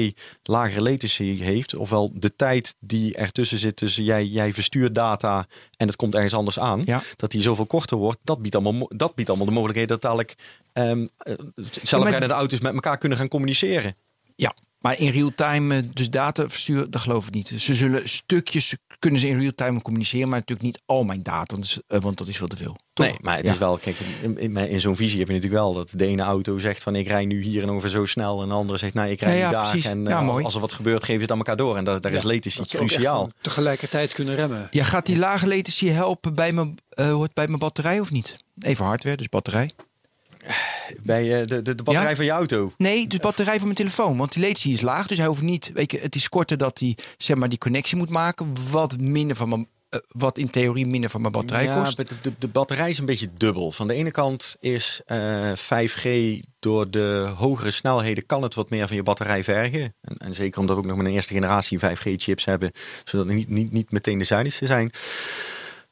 lagere latency heeft, ofwel de tijd die ertussen zit tussen jij, jij verstuurt data en het komt ergens anders aan,
Ja.
dat die zoveel korter wordt, dat biedt allemaal, dat biedt allemaal de mogelijkheid dat dadelijk ehm eh, zelfrijdende auto's met elkaar kunnen gaan communiceren.
Ja, maar in real time, eh, dus data versturen, dat geloof ik niet. Ze zullen stukjes kunnen ze in real time communiceren, maar natuurlijk niet al mijn data, want, dat is- eh, dat veel te veel. Toch?
Nee, maar het
Ja.
is wel, kijk, in, in, zo'n visie heb je natuurlijk wel dat de ene auto zegt van ik rij nu hier en ongeveer zo snel. En de andere zegt nou ik rij
Ja,
nu
ja,
daar.
precies.
En als, er wat gebeurt, geef je het aan elkaar door. En daar, daar is latency
Dat
cruciaal.
tegelijkertijd kunnen remmen.
Ja, gaat die lage latency helpen bij mijn, het bij mijn batterij of niet? Even hardware, dus batterij.
Bij eh, de, de, de batterij
Ja?
van je auto.
Nee, dus batterij van mijn telefoon. Want die latency is laag, dus hij hoeft niet. Weet je, het is korter dat hij zeg maar die connectie moet maken. Wat minder van mijn, eh, wat in theorie minder van mijn batterij
ja,
kost.
de, de, de batterij is een beetje dubbel. Van de ene kant is eh 5G door de hogere snelheden kan het wat meer van je batterij vergen. En, en zeker omdat we ook nog met een eerste generatie 5G-chips hebben, zodat het niet, niet, niet meteen de zuinigste zijn.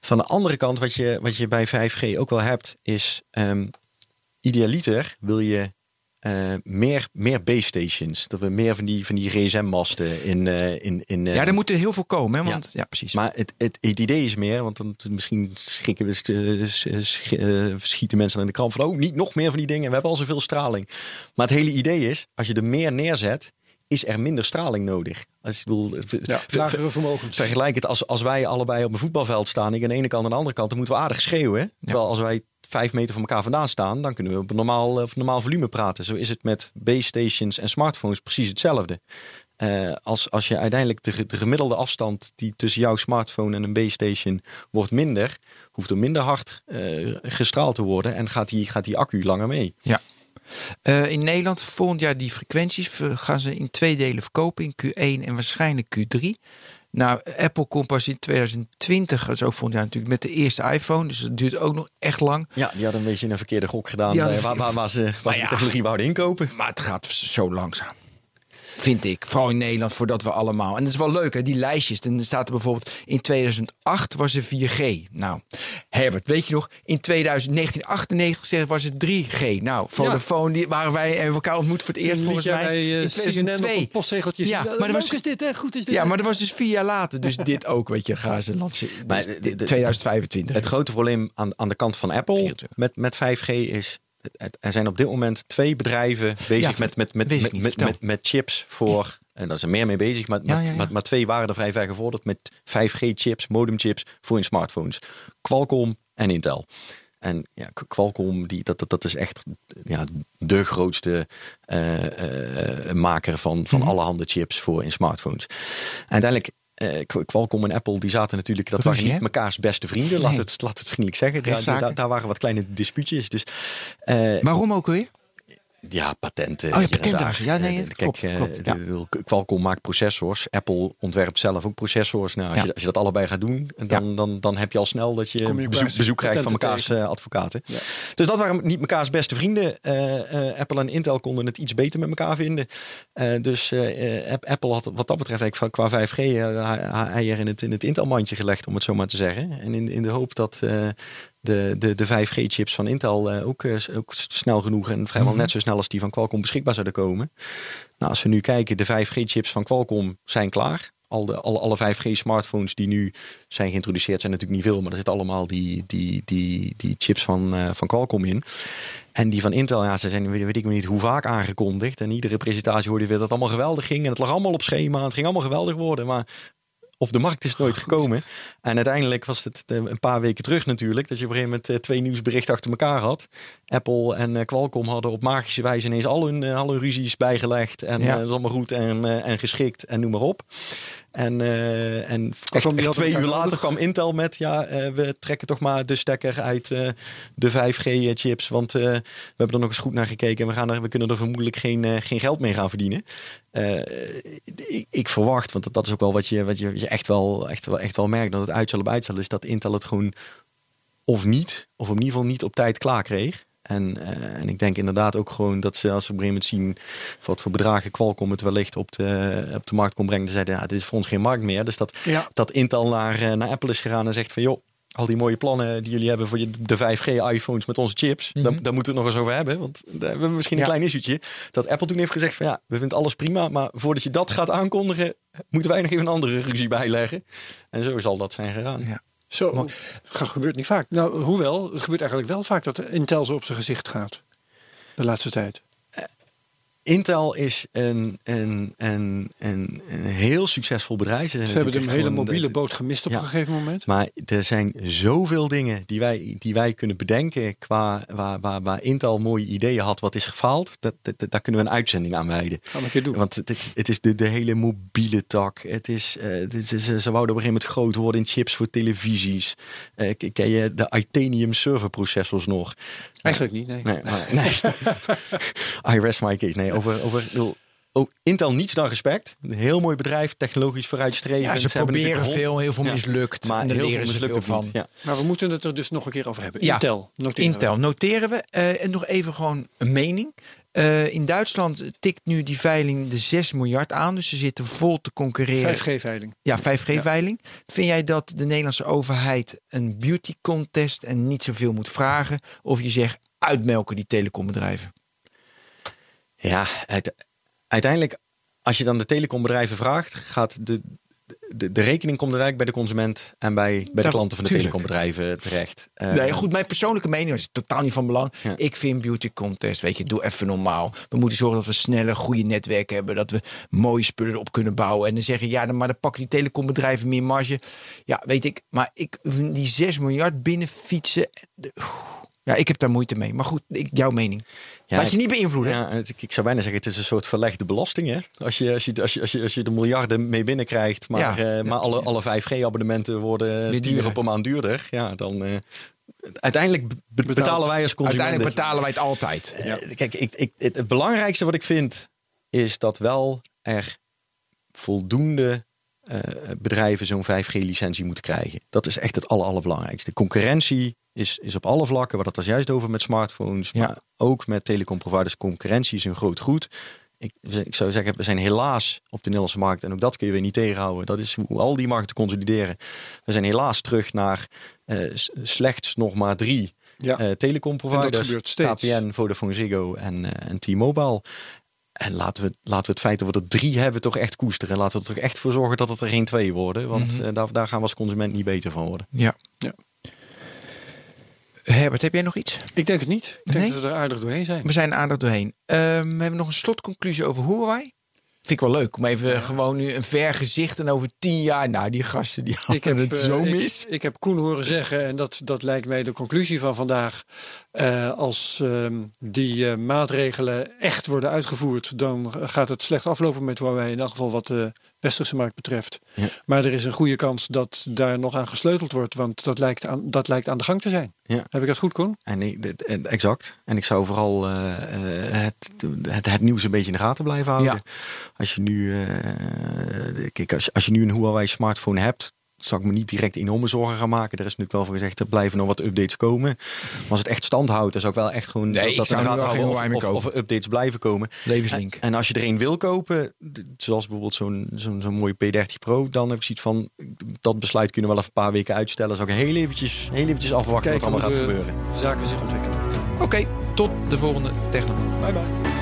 Van de andere kant, wat je, wat je bij 5G ook wel hebt, is ehm, idealiter wil je eh, meer, meer base stations. Dat we meer van die, van die GSM-masten in, eh, in, in eh,
Ja, er moeten heel veel komen, hè?
Ja.
Want ja, precies.
maar het, het, het idee is meer, want dan misschien schikken we, eh, eh, schieten mensen aan de krant van, oh, niet nog meer van die dingen. We hebben al zoveel straling. Maar het hele idee is, als je er meer neerzet, is er minder straling nodig. Als je bedoel,
Ja, lagere vermogens.
vergelijk het als, als wij allebei op een voetbalveld staan, ik aan de ene kant en aan de andere kant, dan moeten we aardig schreeuwen. Terwijl als wij vijf meter van elkaar vandaan staan, dan kunnen we op normaal, eh, op normaal volume praten. Zo is het met base stations en smartphones precies hetzelfde. Eh, als, als je uiteindelijk de, ge- de gemiddelde afstand die tussen jouw smartphone en een base station wordt minder, hoeft er minder hard eh, gestraald te worden en gaat die, gaat die accu langer mee.
Ja. In Nederland volgend jaar die frequenties gaan ze in twee delen verkopen. In Q1 en waarschijnlijk Q3. Nou, Apple komt pas in 2020, dat is ook volgend jaar natuurlijk, met de eerste iPhone. Dus dat duurt ook nog echt lang.
Ja, die hadden een beetje een verkeerde gok gedaan
hadden
eh, waar, waar, waar ze, waar ze de technologie wouden inkopen.
Maar het gaat zo langzaam. Vind ik. Vooral in Nederland, voordat we allemaal. En dat is wel leuk, hè? die lijstjes. Dan staat er bijvoorbeeld in 2008 was er 4G. Nou, Herbert, weet je nog? In 2000, 1998 was het 3G. Nou, Vodafone, die waren wij en elkaar ontmoet voor het eerst volgens mij.
bij, eh,
in
CNN op
2002.
een postzegeltje
Ja, maar dat was-
is dit, hè? Goed is dit.
Ja, maar dat was dus vier jaar later. Dus *laughs* dit ook, weet je, gaan ze lanceren.
Maar
Dus
de-
dit-
de-
2025.
Het grote probleem aan, aan de kant van Apple
24.
met, met 5G is. Er zijn op dit moment twee bedrijven bezig met, met, met, met, met, chips voor. En daar zijn er meer mee bezig, maar, maar, twee waren er vrij ver gevorderd met 5G-chips, modemchips voor in smartphones. Qualcomm en Intel. En ja, Qu- Qualcomm, die, dat, dat, dat is echt ja, de grootste eh, eh, maker van, van
Mhm.
allerhande chips voor in smartphones. Uiteindelijk, Qu- Qualcomm en Apple, die zaten natuurlijk, dat
Ruzie,
waren niet
hè?
mekaars beste vrienden, laat, het, laat het vriendelijk zeggen. Daar,
Rechtszaken.
daar, daar waren wat kleine dispuutjes. Dus, eh,
Waarom ook weer?
Ja, patenten.
Oh ja, nee,
Eh, Kijk,
klopt,
eh,
klopt, ja.
Qualcomm maakt processors. Apple ontwerpt zelf ook processors. Nou, als,
Ja.
je, als je dat allebei gaat doen, dan, dan, dan heb je al snel dat je bezoek, krijgt van mekaars
tegen.
eh, advocaten. Dus dat waren niet mekaars beste vrienden. Eh, eh, Apple en Intel konden het iets beter met elkaar vinden. Eh, dus App- Apple had wat dat betreft eigenlijk van- qua 5G uh, eier in het, in het Intel-mandje gelegd, om het zo maar te zeggen. En in, in de hoop dat eh, de, de, de 5G-chips van Intel eh, ook, eh, ook snel genoeg en vrijwel net zo snel als die van Qualcomm beschikbaar zouden komen. Nou, als we nu kijken, de 5G-chips van Qualcomm zijn klaar. Al de, alle, alle 5G-smartphones die nu zijn geïntroduceerd zijn natuurlijk niet veel, maar er zitten allemaal die, die, die, die chips van, eh, van Qualcomm in. En die van Intel, ja, ze zijn weet, weet ik niet hoe vaak aangekondigd. En iedere presentatie hoorde je weer dat het allemaal geweldig ging. En het lag allemaal op schema. Het ging allemaal geweldig worden. Maar op de markt is nooit gekomen. En uiteindelijk was het eh, een paar weken terug natuurlijk. Dat je op een gegeven moment eh, twee nieuwsberichten achter elkaar had. Apple en eh, Qualcomm hadden op magische wijze ineens al hun, al hun ruzies bijgelegd. En
Ja.
dat is allemaal goed en, en geschikt en noem maar op. En, eh, en echt, twee uur later kwam Intel met... ja, eh, we trekken toch maar de stekker uit eh, de 5G-chips. Want we hebben er nog eens goed naar gekeken... en we, gaan er, we kunnen er vermoedelijk geen, geen geld mee gaan verdienen. Ik, ik verwacht, want dat, dat is ook wel wat je, wat je, je echt, wel, echt, wel, echt wel merkt... dat het uitstel op uitstel is dat Intel het gewoon of niet... of in ieder geval niet op tijd klaar kreeg... En, eh, en ik denk inderdaad ook gewoon dat ze als we op een gegeven moment zien wat voor bedragen Qualcomm het wellicht op de, op de markt kon brengen. Dan zeiden ja, dit is voor ons geen markt meer. Dus dat,
Ja.
dat Intel naar, eh, naar Apple is gegaan en zegt van joh, al die mooie plannen die jullie hebben voor de 5G-iPhones met onze chips, daar, daar moeten we het nog eens over hebben. Want daar hebben we misschien een
Ja.
klein issuetje. Dat Apple toen heeft gezegd van ja, we vinden alles prima, maar voordat je dat gaat aankondigen, moeten wij nog even een andere ruzie bijleggen. En zo zal dat zijn gegaan.
Ja.
Zo,
Maar-
dat gebeurt niet vaak. Nou, hoewel, het gebeurt eigenlijk wel vaak dat Intel zo op zijn gezicht gaat. De laatste tijd.
Intel is een, een, een, een, een heel succesvol bedrijf.
Ze hebben de
natuurlijk
hele mobiele
de-
boot gemist op
Ja.
een gegeven moment.
Maar er zijn zoveel dingen die wij, die wij kunnen bedenken qua waar, waar, waar Intel mooie ideeën had wat is gefaald. Dat, dat, dat- daar kunnen we een uitzending aan wijden.
Gaan we een doen.
Want het, het, is de, de hele mobiele tak. Het is, eh, het is, ze, ze wouden op een gegeven moment groot worden in chips voor televisies. Eh, ken je de Itanium server processors nog?
Eigenlijk niet, nee.
Nee, maar, *laughs* nee. I rest my case. Nee, over, over, bedoel, oh, Intel niets dan respect. Een heel mooi bedrijf, technologisch vooruitstrevend.
Ja, ze proberen veel, heel veel
Ja.
mislukt.
Maar
en daar
heel
leren
veel
ze veel
mislukt
van.
Ja.
Maar we moeten het er dus nog een keer over hebben.
Ja.
Intel, noteren we.
Intel, noteren we. Eh, en nog even gewoon een mening. Eh, in Duitsland tikt nu die veiling de 6 miljard aan. Dus ze zitten vol te concurreren.
5G-veiling.
Ja, 5G-veiling. Vind jij dat de Nederlandse overheid een beauty contest en niet zoveel moet vragen? Of je zegt uitmelken die telecombedrijven?
Ja, uit- uiteindelijk, als je dan de telecombedrijven vraagt, gaat de, de, de rekening komt uiteindelijk bij de consument en bij, bij de klanten van de
tuurlijk.
telecombedrijven terecht. Eh,
Nee, goed, mijn persoonlijke mening is totaal niet van belang.
Ja.
Ik vind beauty contest, weet je, doe even normaal. We moeten zorgen dat we snelle, goede netwerken hebben. Dat we mooie spullen op kunnen bouwen. En dan zeggen, ja, dan- maar dan pakken die telecombedrijven meer marge. Ja, weet ik. Maar ik, die 6 miljard binnenfietsen. de- Ja, ik heb daar moeite mee. Maar goed, ik, jouw mening.
Ja,
Laat je niet beïnvloeden.
Ja, ik, ik zou bijna zeggen, het is een soort verlegde belasting. Hè? Als, je, als, je, als, je, als, je, als je de miljarden mee binnenkrijgt, maar,
Ja.
eh, maar alle, alle 5G-abonnementen worden
Weer
10 euro
duurder.
per maand duurder. Ja, dan eh, uiteindelijk be- betalen wij als consumenten.
Uiteindelijk betalen wij het altijd.
Eh, Kijk, ik, ik, het, het belangrijkste wat ik vind is dat wel er voldoende bedrijven zo'n 5G-licentie moeten krijgen. Dat is echt het aller, allerbelangrijkste. Concurrentie is, is op alle vlakken, hadden het er juist over met smartphones,
Ja.
maar ook met telecomproviders. Concurrentie is een groot goed. Ik, ik zou zeggen, we zijn helaas op de Nederlandse markt, en ook dat kun je weer niet tegenhouden. Dat is hoe al die markten consolideren. We zijn helaas terug naar eh, slechts nog maar drie
Ja.
eh telecomproviders.
En dat gebeurt steeds.
KPN, Vodafone Ziggo en, eh, en T-Mobile. En laten we, laten we het feit dat we er drie hebben toch echt koesteren. Laten we er toch echt voor zorgen dat het er geen twee worden. Want
Mhm.
daar, daar gaan we als consument niet beter van worden.
Ja.
Ja.
Herbert, heb jij nog iets?
Ik denk het niet. Ik denk dat we er aardig doorheen zijn.
We zijn aardig doorheen. Ehm, we hebben nog een slotconclusie over Huawei. Vind ik wel leuk. Om even gewoon nu een ver gezicht en over tien jaar. Nou, die gasten die hadden het
eh,
zo
ik-
mis.
Ik, heb Koen horen zeggen, en dat, dat lijkt mij de conclusie van vandaag. eh, als ehm, die eh, maatregelen echt worden uitgevoerd, dan gaat het slecht aflopen met Huawei. In elk geval wat de westerse markt betreft.
Ja.
Maar er is een goede kans dat daar nog aan gesleuteld wordt, want dat lijkt aan, dat lijkt aan de gang te zijn.
Ja.
Heb ik dat goed, Koen?
En ik- en exact. En ik zou vooral eh, eh, het, het, het nieuws een beetje in de gaten blijven houden.
Ja.
Als je nu, eh, kijk, als, als je nu een Huawei smartphone hebt, zou ik me niet direct enorme zorgen gaan maken. Er is natuurlijk wel voor gezegd, er blijven nog wat updates komen. Maar als het echt stand houdt, dan zou ik wel echt gewoon
Nee,
dat in
zou
de
nu
gaten
wel geen
houden of, er updates blijven komen.
Levenslink.
En, en als je er een wil kopen, zoals bijvoorbeeld zo'n zo'n zo'n mooie P30 Pro, dan heb ik zoiets van, dat besluit kunnen we wel even een paar weken uitstellen. Zou ik heel eventjes, heel eventjes afwachten
Kijken
wat er allemaal gaat gebeuren.
zaken zich ontwikkelen.
Oké, tot de volgende Technoblog.
Bye bye.